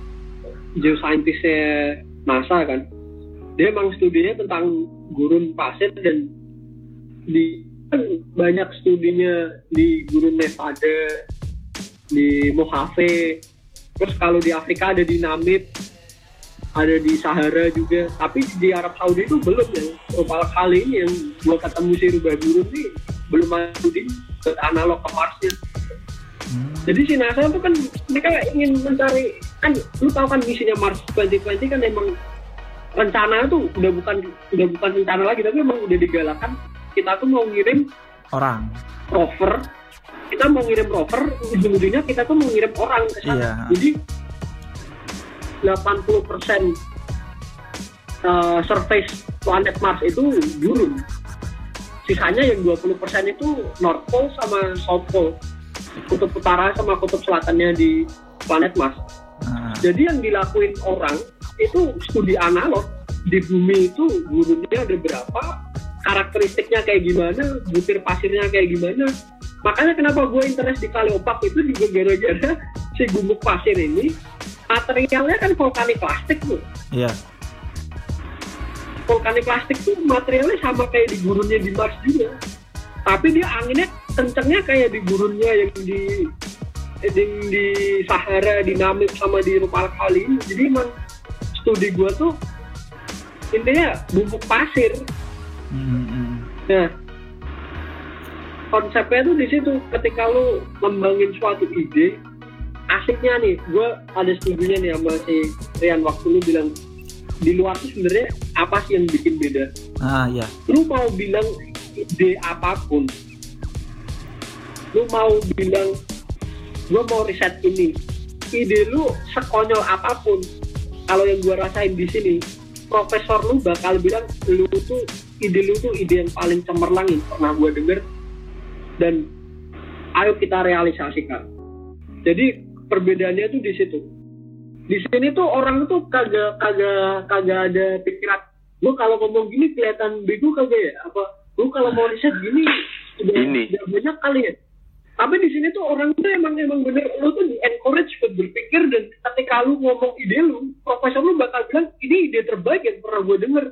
geoscientistnya NASA kan. Dia memang studinya tentang gurun pasir dan di kan banyak studinya di gurun Nevada, di Mojave. Terus kalau di Afrika ada di Namib, ada di Sahara juga. Tapi di Arab Saudi itu belum ya. Opal kali ini yang gua ketemu si Rubah Gurun nih belum ada di analog ke Marsnya. Jadi si NASA itu kan mereka ingin mencari kan lu tahu kan misinya Mars 2020 kan emang rencana itu udah bukan udah bukan rencana lagi tapi emang udah digalakan. Kita tuh mau ngirim orang. rover. Kita mau ngirim rover ujung-ujungnya kita tuh mau ngirim orang ke sana. Iya. jadi 80 persen uh, surface planet Mars itu gurun. Sisanya yang 20 persen itu North Pole sama South Pole. Kutub utara sama kutub selatannya di planet Mars jadi yang dilakuin orang itu studi analog di bumi itu gurunnya ada berapa, karakteristiknya kayak gimana, butir pasirnya kayak gimana. Makanya kenapa gue interest di Kaleopak itu juga gara-gara si gumuk pasir ini materialnya kan vulkanik plastik tuh. iya Vulkanik plastik tuh materialnya sama kayak di gurunnya di Mars juga. Tapi dia anginnya kencengnya kayak di gurunnya yang di di, di Sahara, di Namib sama di Rupal kali ini. Jadi emang studi gua tuh intinya bubuk pasir. Hmm, hmm. Nah, konsepnya tuh di situ. Ketika lu ngembangin suatu ide, asiknya nih, gua ada studinya nih sama si Rian waktu lu bilang di luar tuh sebenarnya apa sih yang bikin beda? ah ya Lu mau bilang ide apa pun, lu mau bilang gua mau riset ini, ide lu sekonyol apa pun, kalau yang gua rasain di sini, profesor lu bakal bilang lu tuh ide lu tuh ide yang paling cemerlang yang pernah gua denger dan ayo kita realisasikan. Jadi perbedaannya tuh di situ. Di sini tuh orang tuh kagak kagak kagak ada pikiran. Lu kalau ngomong gini kelihatan bego kagak ya? Apa lu kalau mau riset gini udah, Ini. udah banyak kali ya? Tapi di sini tuh orang tuh emang emang bener lu tuh di encourage buat berpikir dan ketika lu ngomong ide lu, profesor lu bakal bilang ini ide terbaik yang pernah gue denger.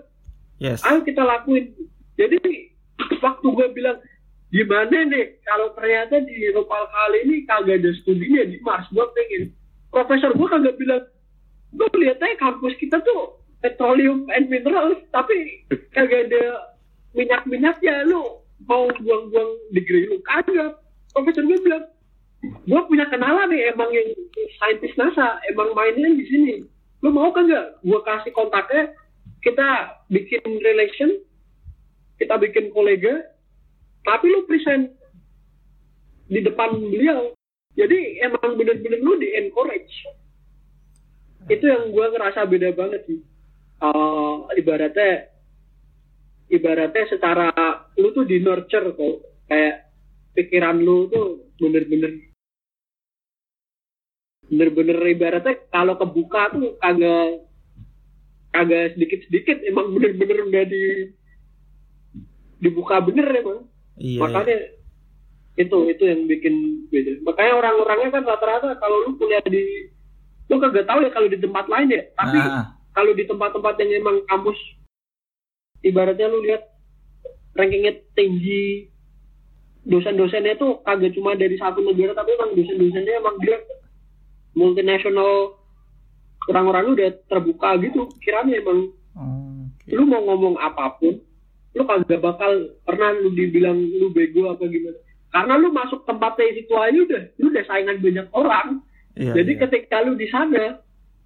Yes. Ayo kita lakuin. Jadi waktu gue bilang gimana nih kalau ternyata di lokal kali ini kagak ada studinya di Mars? Gue pengen. Profesor gue kagak bilang gue lihat aja kampus kita tuh petroleum and minerals tapi kagak ada minyak minyaknya lu mau buang-buang degree lu kagak profesor gue bilang gue punya kenalan nih emang yang saintis NASA emang mainnya di sini. Lu mau kan nggak? Gue kasih kontaknya kita bikin relation kita bikin kolega tapi lu present di depan beliau. Jadi emang bener-bener lu di encourage. Itu yang gue ngerasa beda banget sih. Uh, ibaratnya ibaratnya secara lu tuh di nurture kok. Kayak pikiran lu tuh bener-bener bener-bener ibaratnya kalau kebuka tuh kagak kagak sedikit-sedikit emang bener-bener udah di dibuka bener emang. Iya. makanya itu itu yang bikin beda. Makanya orang-orangnya kan rata-rata kalau lu kuliah di lu kagak tahu ya kalau di tempat lain ya. Tapi Ah, kalau di tempat-tempat yang emang kampus ibaratnya lu lihat rankingnya tinggi dosen-dosennya tuh kagak cuma dari satu negara tapi emang dosen-dosennya emang dia multinasional orang-orang udah terbuka gitu kiranya emang. Oke. lu mau ngomong apa pun lu kagak bakal pernah lu dibilang lu bego apa gimana. Karena lu masuk tempatnya situ aja udah lu udah saingan banyak orang. Iya, jadi iya. ketika lu di sana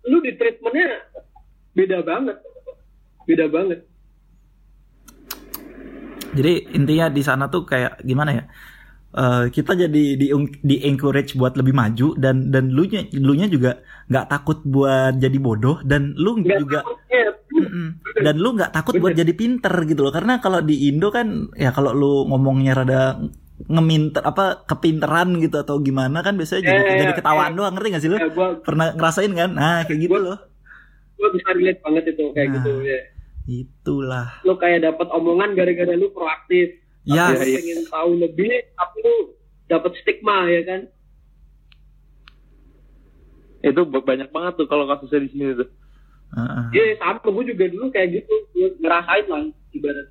lu di treatmentnya beda banget. Beda banget Jadi intinya di sana tuh kayak gimana ya? Eh, kita jadi di di encourage buat lebih maju dan dan lu nya lu nya juga nggak takut buat jadi bodoh dan lu Nggak juga dan lu nggak takut buat jadi pinter gitu loh. Karena kalau di Indo kan ya kalau lu ngomongnya rada ngeminter apa kepinteran gitu atau gimana kan biasanya jadi, ya, jadi ketawaan doang. Ngerti gak sih lu? Ya gua pernah ngerasain kan? Nah kayak gitu Gua- loh. gua bisa relate banget itu kayak Nah. gitu ya itulah lu kayak dapat omongan gara-gara lu proaktif ya Tapi lu pengen tahu lebih tapi lu dapat stigma ya kan Itu banyak banget tuh kalau kasusnya di sini tuh. Heeh. Iya sama gue juga dulu kayak gitu gue ngerasain lah ibarat.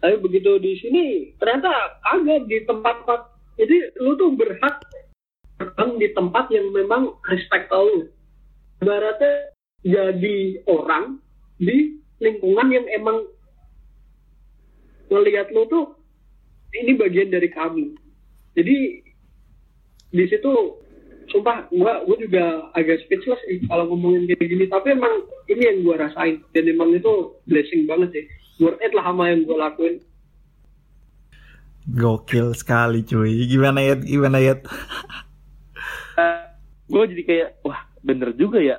Tapi begitu di sini ternyata kagak di tempat-tempat jadi lu tuh berhak terbang di tempat yang memang respect lu. Ibaratnya jadi orang di lingkungan yang emang ngelihat lu tuh ini bagian dari kami. Jadi di situ sumpah gua gua juga agak speechless sih kalau ngomongin kayak gini. Tapi emang ini yang gua rasain. Dan emang itu blessing banget sih. Worth it lah sama yang gua lakuin. Gokil sekali cuy. Gimana ya gimana ya gue jadi kayak wah bener juga ya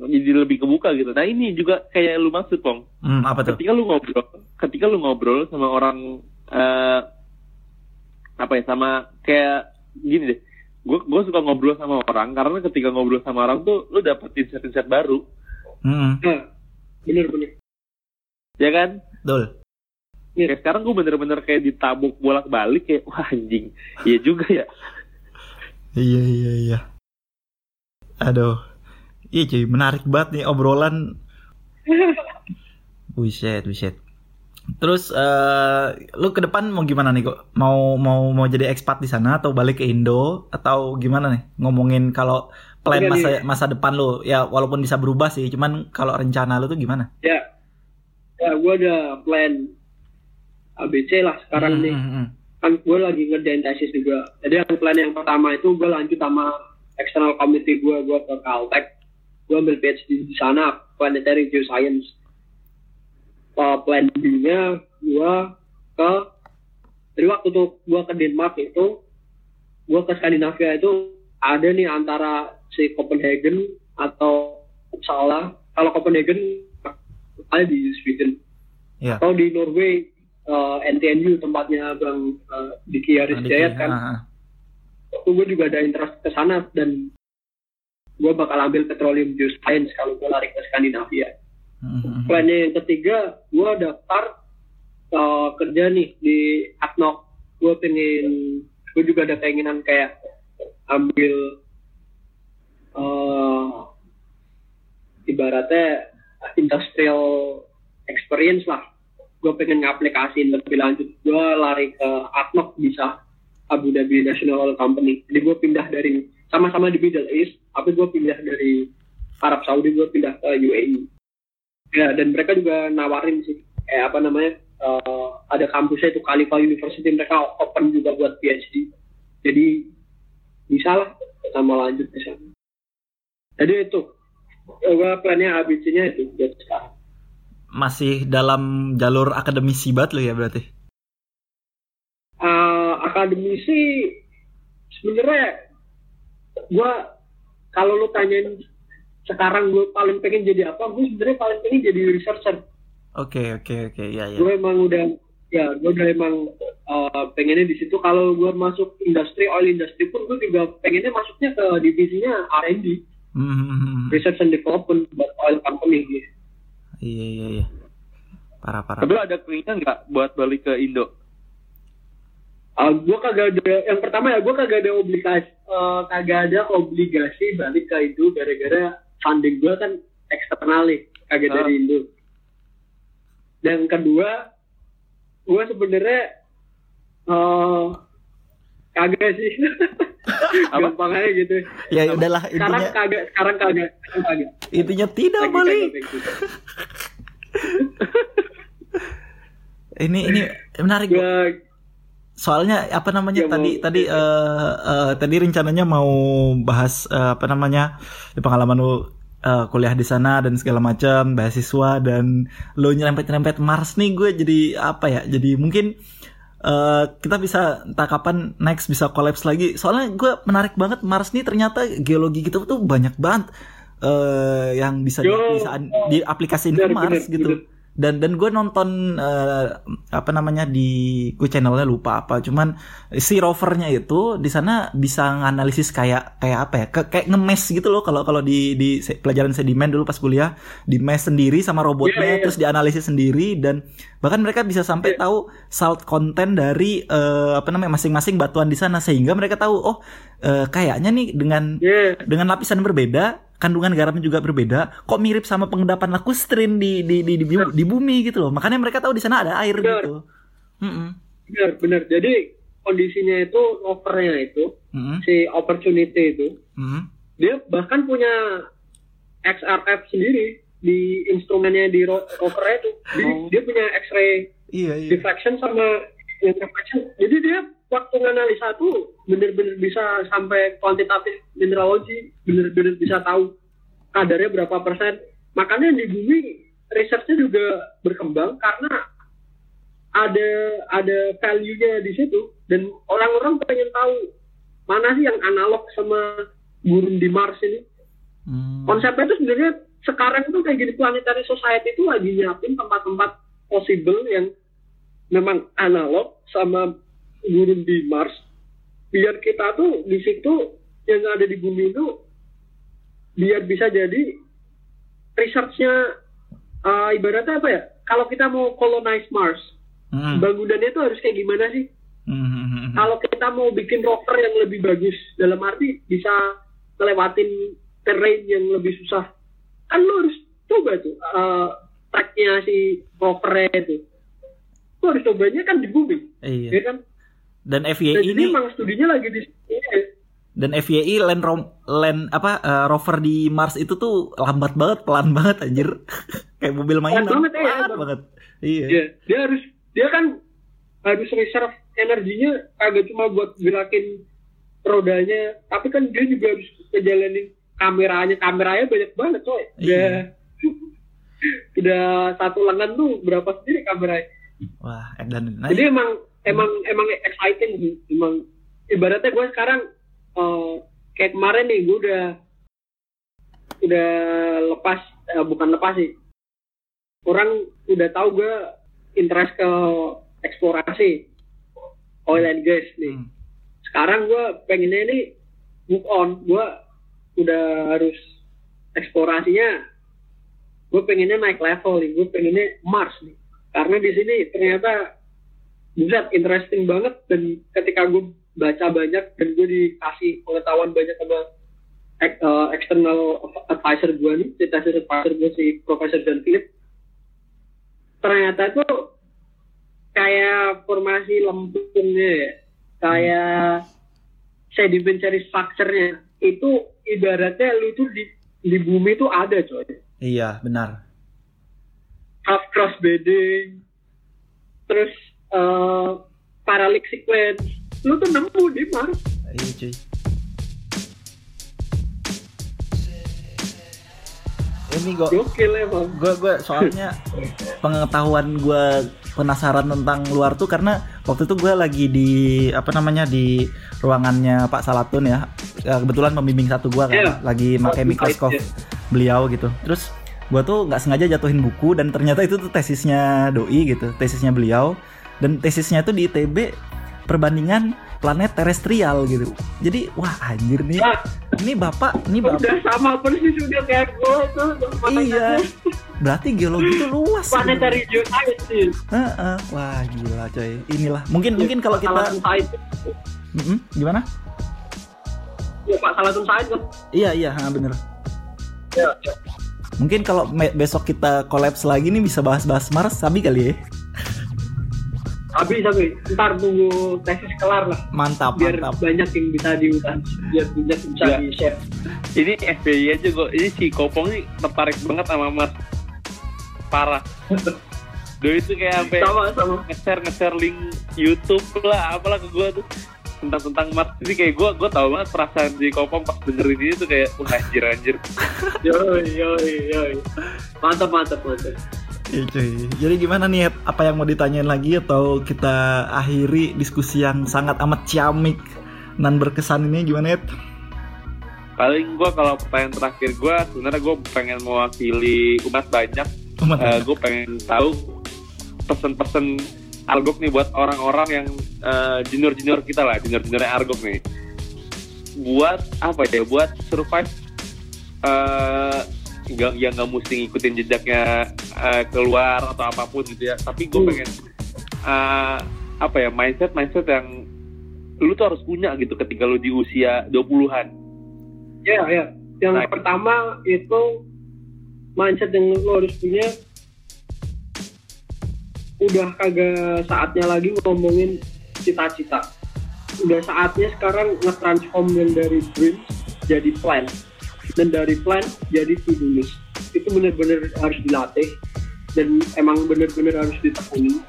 jadi lebih kebuka gitu. Nah ini juga kayak lu maksud pong hmm, apa tuh? Ketika lu ngobrol ketika lu ngobrol sama orang eh apa ya sama kayak gini deh. Gue gue suka ngobrol sama orang karena ketika ngobrol sama orang tuh lu dapet insight-insight baru. Hmm, nah bener bener. Ya kan? Betul. Kayak sekarang gue bener-bener kayak ditabuk bolak-balik kayak wah anjing. Iya juga ya. Iya iya iya. Aduh. Iya cuy, menarik banget nih obrolan. Buset, buset. Terus eh lu ke depan mau gimana nih kok? Mau mau mau jadi ekspat di sana atau balik ke Indo atau gimana nih? Ngomongin kalau plan masa masa depan lu ya walaupun bisa berubah sih, cuman kalau rencana lu tuh gimana? ya ya gua ada plan ABC lah sekarang Hmm, nih hmm, hmm. kan gue lagi ngerjain tesis juga jadi yang plan yang pertama itu gue lanjut sama external committee gue gue ke Caltech gue ambil PhD di sana planetary geoscience uh, plan B-nya gue ke dari waktu tuh gue ke Denmark itu gue ke Skandinavia itu ada nih antara si Copenhagen atau Uppsala kalau Copenhagen ada di Sweden Iya. atau di Norway uh, NTNU tempatnya bang uh, Diki Haris Nah, Jayat kan ah, ah. gue juga ada interest ke sana dan gue bakal ambil petroleum geoscience kalau gue lari ke Skandinavia. Hmm, hmm, hmm. plannya yang ketiga gue daftar uh, kerja nih di ADNOC. Gue pengen gue juga ada keinginan kayak ambil uh, ibaratnya industrial experience lah. Gue pengen ngaplikasiin lebih lanjut. Gue lari ke ADNOC bisa Abu Dhabi National Oil Company. Jadi gue pindah dari sama-sama di Middle East tapi gue pindah dari Arab Saudi gue pindah ke UAE ya dan mereka juga nawarin sih kayak apa namanya eh, ada kampusnya itu Khalifa University mereka open juga buat PhD jadi bisa lah sama lanjut sana. Jadi itu gue plannya ABC-nya itu buat sekarang. Masih dalam jalur akademisi banget lo ya berarti. Eh, akademisi sebenarnya gue kalau lu tanyain sekarang gue paling pengen jadi apa gue sebenarnya paling pengen jadi researcher Oke oke oke ya ya. gue emang udah ya gue udah emang eh, pengennya di situ kalau gue masuk industri oil industry pun gue juga pengennya masuknya ke divisinya R&D Hmm, research and development buat oil company gitu. Iya iya iya. Parah parah. Tapi lo ada keinginan nggak buat balik ke Indo? Uh, gue kagak ada yang pertama ya gue kagak ada obligasi eh, kagak ada obligasi balik ke Indo gara-gara funding gue kan eksternal nih kagak Ah. dari Indo dan kedua gue sebenarnya eh kagak sih gampang aja gitu Ya udahlah sekarang intinya kagak sekarang kagak sekarang kagak intinya tidak Lagi kayak gitu. Ini ini menarik. Gua- Soalnya apa namanya Ya, tadi mau- tadi eh, eh, tadi rencananya mau bahas eh, apa namanya di pengalaman lu eh, kuliah di sana dan segala macam beasiswa dan lo nyerempet-nyerempet Mars nih gue jadi apa ya jadi mungkin eh, kita bisa entah kapan next bisa collapse lagi soalnya gue menarik banget Mars nih ternyata geologi gitu tuh banyak banget eh, yang bisa Yo. diaplikasikan diaplikasiin ke Benar, Mars benar, gitu benar. Dan dan gue nonton eh, apa namanya di gue channelnya lupa apa cuman si rovernya itu di sana bisa nganalisis kayak kayak apa ya Ke- kayak ngemes gitu loh kalau kalau di di pelajaran sedimen dulu pas kuliah di mes sendiri sama robotnya Iya, iya, iya. terus dianalisis sendiri dan bahkan mereka bisa sampai Iya. tahu salt content dari eh, apa namanya masing-masing batuan di sana sehingga mereka tahu oh eh, kayaknya nih dengan Iya. dengan lapisan berbeda kandungan garamnya juga berbeda kok mirip sama pengendapan lakustrin di di di di, bu- di bumi gitu loh makanya mereka tahu di sana ada air Benar. gitu Mm-mm. benar benar jadi kondisinya itu overnya itu Mm-mm. si opportunity itu Mm-mm. dia bahkan punya XRF sendiri di instrumennya di ro- rovernya itu jadi Oh. dia punya X-ray iya iya diffraction sama yang reflection jadi dia waktu nganalisa tuh bener-bener bisa sampai kuantitatif mineralogi bener-bener bisa tahu kadarnya berapa persen. Makanya di bumi researchnya juga berkembang karena ada ada value-nya di situ. Dan orang-orang pengen tahu mana sih yang analog sama gurun di Mars ini. Hmm. konsepnya itu sebenarnya sekarang itu kayak gini planetary society itu lagi nyiapin tempat-tempat possible yang memang analog sama gurun di Mars. Biar kita tuh di situ yang ada di bumi itu biar bisa jadi researchnya uh, ibaratnya apa ya? Kalau kita mau colonize Mars Mm-mm. bangunannya itu harus kayak gimana sih? Mm-mm. kalau kita mau bikin rover yang lebih bagus dalam arti bisa ngelewatin terrain yang lebih susah kan lu harus coba tuh uh, tracknya si rovernya itu. Lu harus cobanya kan di bumi iya. ya kan dan FYI jadi ini emang studinya lagi di dan FYI land rom land apa eh, rover di Mars itu tuh lambat banget pelan banget anjir. Kayak mobil mainan. banget, iya, pelan Bang. banget. Iya. Iya, dia harus dia kan harus reserve energinya agak cuma buat gerakin rodanya. Tapi kan dia juga harus ngejalanin kameranya. Kameranya banyak banget coy. Iya. udah satu lengan tuh berapa sendiri kameranya. Wah dan nah, jadi emang emang emang exciting sih emang. Ibaratnya gue sekarang eh, kayak kemarin nih gue udah udah lepas eh, bukan lepas sih. Orang udah tahu gue interest ke eksplorasi oil and gas nih. Hmm. sekarang gue pengennya ini move on. Gue udah harus eksplorasinya gue pengennya naik level nih. Gue pengennya Mars nih. Karena di sini ternyata buset interesting banget dan ketika gue baca banyak dan gue dikasih pengetahuan banyak sama ek- eh, external advisor gue nih, advisor advisor gue si Profesor John Philip ternyata tuh kayak formasi lempungnya ya. Kayak sedimentary structure-nya. Itu ibaratnya lu tuh di, di bumi tuh ada coy. Iya, benar. Half cross bedding. Terus eh paralic sequence. Lu tuh nemu di Mars. Iya, cuy. Ini gue Gokil emang. gue gue soalnya pengetahuan gue penasaran tentang luar tuh karena waktu itu gue lagi di apa namanya di ruangannya Pak Salatun ya Ya, kebetulan pembimbing satu gue kan Iya. lagi pakai mikroskop iya. beliau gitu terus gue tuh nggak sengaja jatuhin buku dan ternyata itu tuh tesisnya doi gitu tesisnya beliau dan tesisnya tuh di ITB perbandingan planet terestrial gitu jadi wah anjir nih ini bapak ini bapak udah sama persis udah kayak gue tuh. iya berarti geologi itu luas gitu. Planetary geoscience sih. Heeh, wah gila coy. Inilah mungkin mungkin kalau kita Said. Mm-mm, gimana? Ya, Pak Salatun Said kan. Iya iya, ha, bener. Ya, ya. Mungkin kalau besok kita kolaps lagi nih bisa bahas-bahas Mars, sabi kali ya. Habis habis. Ntar tunggu tesis kelar lah. Mantap Biar mantap. banyak yang bisa diulas. Biar banyak yang bisa Ya. di share. Ini FPI aja gue. Ini si Kopong nih tertarik banget sama Mas. Parah. Doi itu kayak sampai Sama sama. nge-share nge-share link YouTube lah apalah ke gue tuh tentang tentang Mars ini kayak gue gue tau banget perasaan si Kopong pas dengerin ini tuh kayak wah anjir anjir Yoi yoi yoi. Mantap mantap mantap. Iya cuy. Jadi gimana nih? Apa yang mau ditanyain lagi atau kita akhiri diskusi yang sangat amat ciamik dan berkesan ini gimana Ed? paling gue kalau pertanyaan terakhir gue sebenarnya gue pengen mewakili umat banyak Umat Eh, gue pengen tahu pesen-pesen Argok nih buat orang-orang yang eh, junior-junior kita lah, junior-juniornya Argok nih. Buat apa ya? Buat survive eh nggak yang nggak mesti ngikutin jejaknya eh, keluar atau apa pun gitu ya. Tapi gue Hmm. pengen eh, apa ya mindset mindset yang lu tuh harus punya gitu ketika lu di usia 20-an. Ya ya. Yang Baik. pertama itu mindset yang lo harus punya udah kagak saatnya lagi ngomongin cita-cita. Udah saatnya sekarang nge-transform yang dari dream jadi plan. Dan dari plan jadi to-do list. Itu bener-bener harus dilatih dan emang bener-bener harus ditekuni.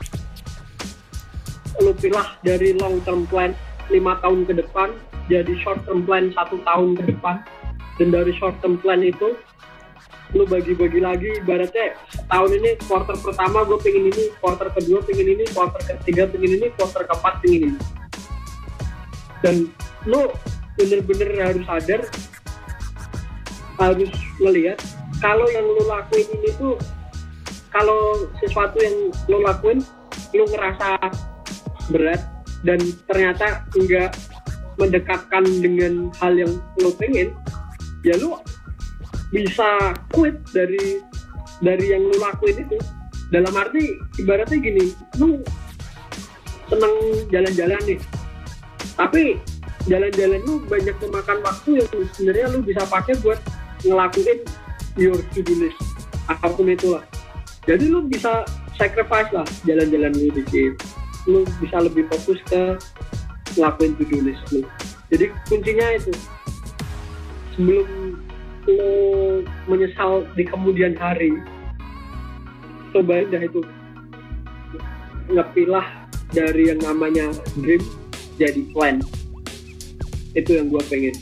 Lo pilah dari long term plan lima tahun ke depan jadi short term plan satu tahun ke depan dan dari short term plan itu lu bagi-bagi lagi ibaratnya tahun ini quarter pertama gue pengen ini quarter kedua pengen ini quarter ketiga pengen ini quarter keempat pengen ini dan lu bener-bener harus sadar harus melihat kalau yang lu lakuin ini tuh kalau sesuatu yang lu lakuin lu ngerasa berat dan ternyata enggak mendekatkan dengan hal yang lu pengen ya lu bisa quit dari dari yang lu lakuin itu. Dalam arti ibaratnya gini lu seneng jalan-jalan nih tapi jalan-jalan lu banyak memakan waktu yang sebenarnya lu bisa pakai buat ngelakuin your to-do list apa pun itulah jadi lu bisa sacrifice lah jalan-jalan lu dikit lu bisa lebih fokus ke ngelakuin to-do list lu. Jadi kuncinya itu sebelum lo menyesal di kemudian hari cobain dah itu ngepilah dari yang namanya dream jadi plan. Itu yang gua pengen.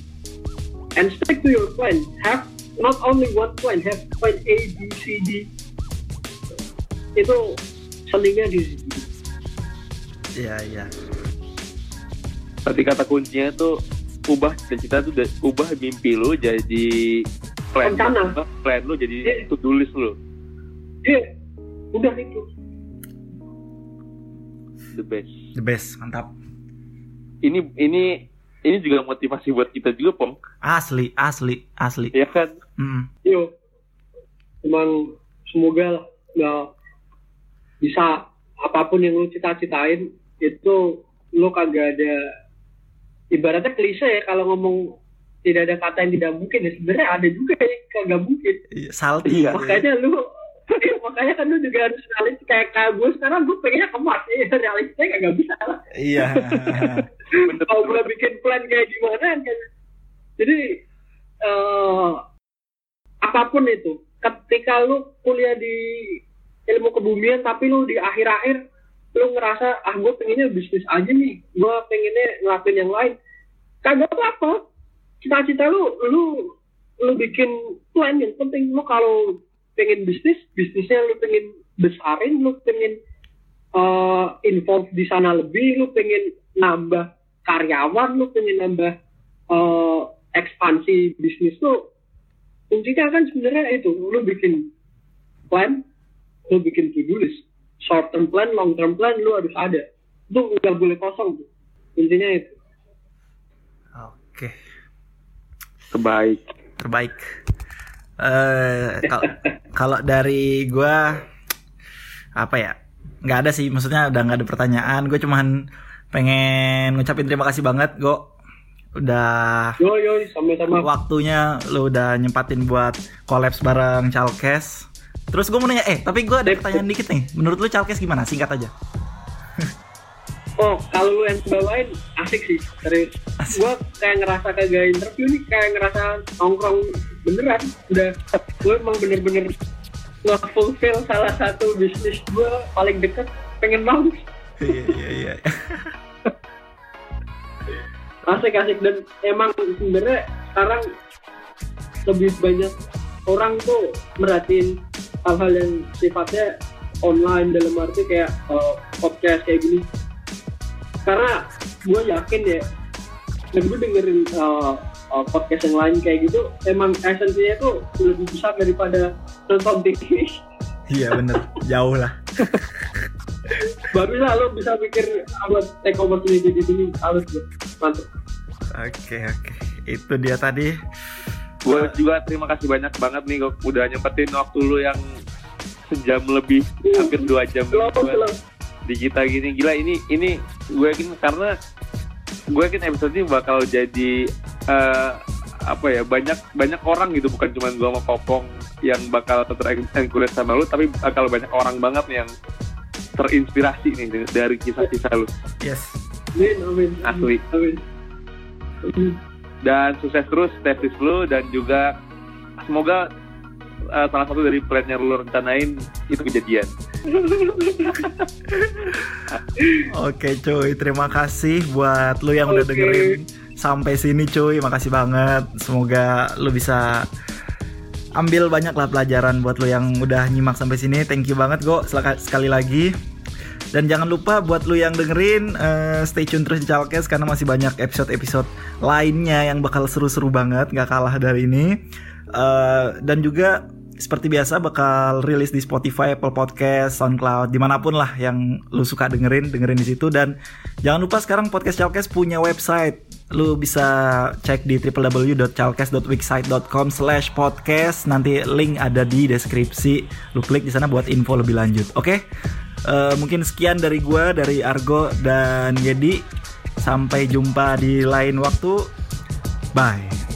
And stick to your plan. Have not only one plan have plan A B C D itu seningnya di situ Iya iya. Berarti kata kuncinya tuh ubah cita-cita tuh ubah mimpi lu jadi plan Rencana. Plan lu jadi Iya. to do list lu Iya, udah itu the best The best, mantap. ini ini ini juga motivasi buat kita juga pong Asli, asli, asli. ya kan Mm. yo emang semoga lah nggak bisa apa pun yang lu cita-citain itu lu kagak ada ibaratnya klise ya kalau ngomong tidak ada kata yang tidak mungkin ya sebenarnya ada juga yang kagak mungkin Iya, Salty. Iya. makanya lu Iya, makanya kan lu juga harus realistis kayak gue sekarang gue pengennya kemas ya realistisnya kayak gak bisa lah. Iya. Kalau gue bikin plan kayak gimana kan. Jadi eh apa pun itu ketika lu kuliah di ilmu kebumian tapi lu di akhir-akhir lu ngerasa ah gue pengennya bisnis aja nih. Gue pengennya ngelakuin yang lain. Kagak apa-apa. Cita-cita lu lu lu bikin plan yang penting. Lu kalau pengen bisnis bisnisnya lu pengen besarin lu pengen eh involve di sana lebih lu pengen nambah karyawan lu pengen nambah eh ekspansi bisnis lu. Kuncinya kan sebenarnya itu lu bikin plan lu bikin to do list. Short term plan long term plan lu harus ada. Itu nggak boleh kosong tuh. Intinya itu. Oke, Kebaik. terbaik. Eh kal- kalau dari gua apa ya? nggak ada sih, maksudnya udah nggak ada pertanyaan. Gue cuman pengen ngucapin terima kasih banget, Go. Udah yo yo sama-sama waktunya lu udah nyempatin buat kolaps bareng Chalkes. Terus gue mau nanya, eh tapi gue ada pertanyaan dikit nih. Menurut lu Chalkes gimana? Singkat aja. Oh, kalau lu yang bawain asik sih, serius. Gua kayak ngerasa kagak interview nih, kayak ngerasa nongkrong beneran. Udah, gue emang bener-bener nge-fulfill salah satu bisnis gue paling deket, pengen banget. Iya iya iya. Asik-asik dan emang sebenarnya sekarang lebih banyak orang tuh merhatiin hal-hal yang sifatnya online dalam arti kayak eh, podcast kayak gini karena gue yakin ya dan gue dengerin uh, uh, podcast yang lain kayak gitu emang esensinya tuh lebih besar daripada nonton TV Iya bener, jauh lah. baru lah lo bisa pikir buat take opportunity di sini harus mantap Oke oke, itu dia tadi. Gue juga terima kasih banyak banget nih udah nyempetin waktu lu yang sejam lebih, hampir dua jam. Buat slow di kita gini. Gila ini ini gue yakin karena gue yakin episode ini bakal jadi eh, apa ya banyak banyak orang gitu bukan cuma gue sama Popong yang bakal terinspirasi sama lu tapi bakal banyak orang banget nih yang terinspirasi nih dari kisah-kisah lu Yes. amin amin Asli. amin Amin. dan sukses terus tesis lu dan juga semoga eh, salah satu dari plan yang lu rencanain itu kejadian Oke cuy, terima kasih buat lu yang udah Oke. dengerin sampai sini cuy. Makasih banget. Semoga lu bisa ambil banyak lah pelajaran buat lu yang udah nyimak sampai sini. Thank you banget Go sekali lagi. Dan jangan lupa buat lu yang dengerin eh, stay tune terus di Chalkes karena masih banyak episode-episode lainnya yang bakal seru-seru banget, nggak kalah dari ini. Eh, dan juga seperti biasa bakal rilis di Spotify, Apple Podcast, SoundCloud, di mana pun lah yang lu suka dengerin, dengerin di situ. Dan jangan lupa sekarang podcast Chalkes punya website. Lu bisa cek di www.chalkes.wixsite.com slash podcast. Nanti link ada di deskripsi. Lu klik di sana buat info lebih lanjut. Oke? Eh, mungkin sekian dari gua, dari Argo dan Gedi. Sampai jumpa di lain waktu. Bye.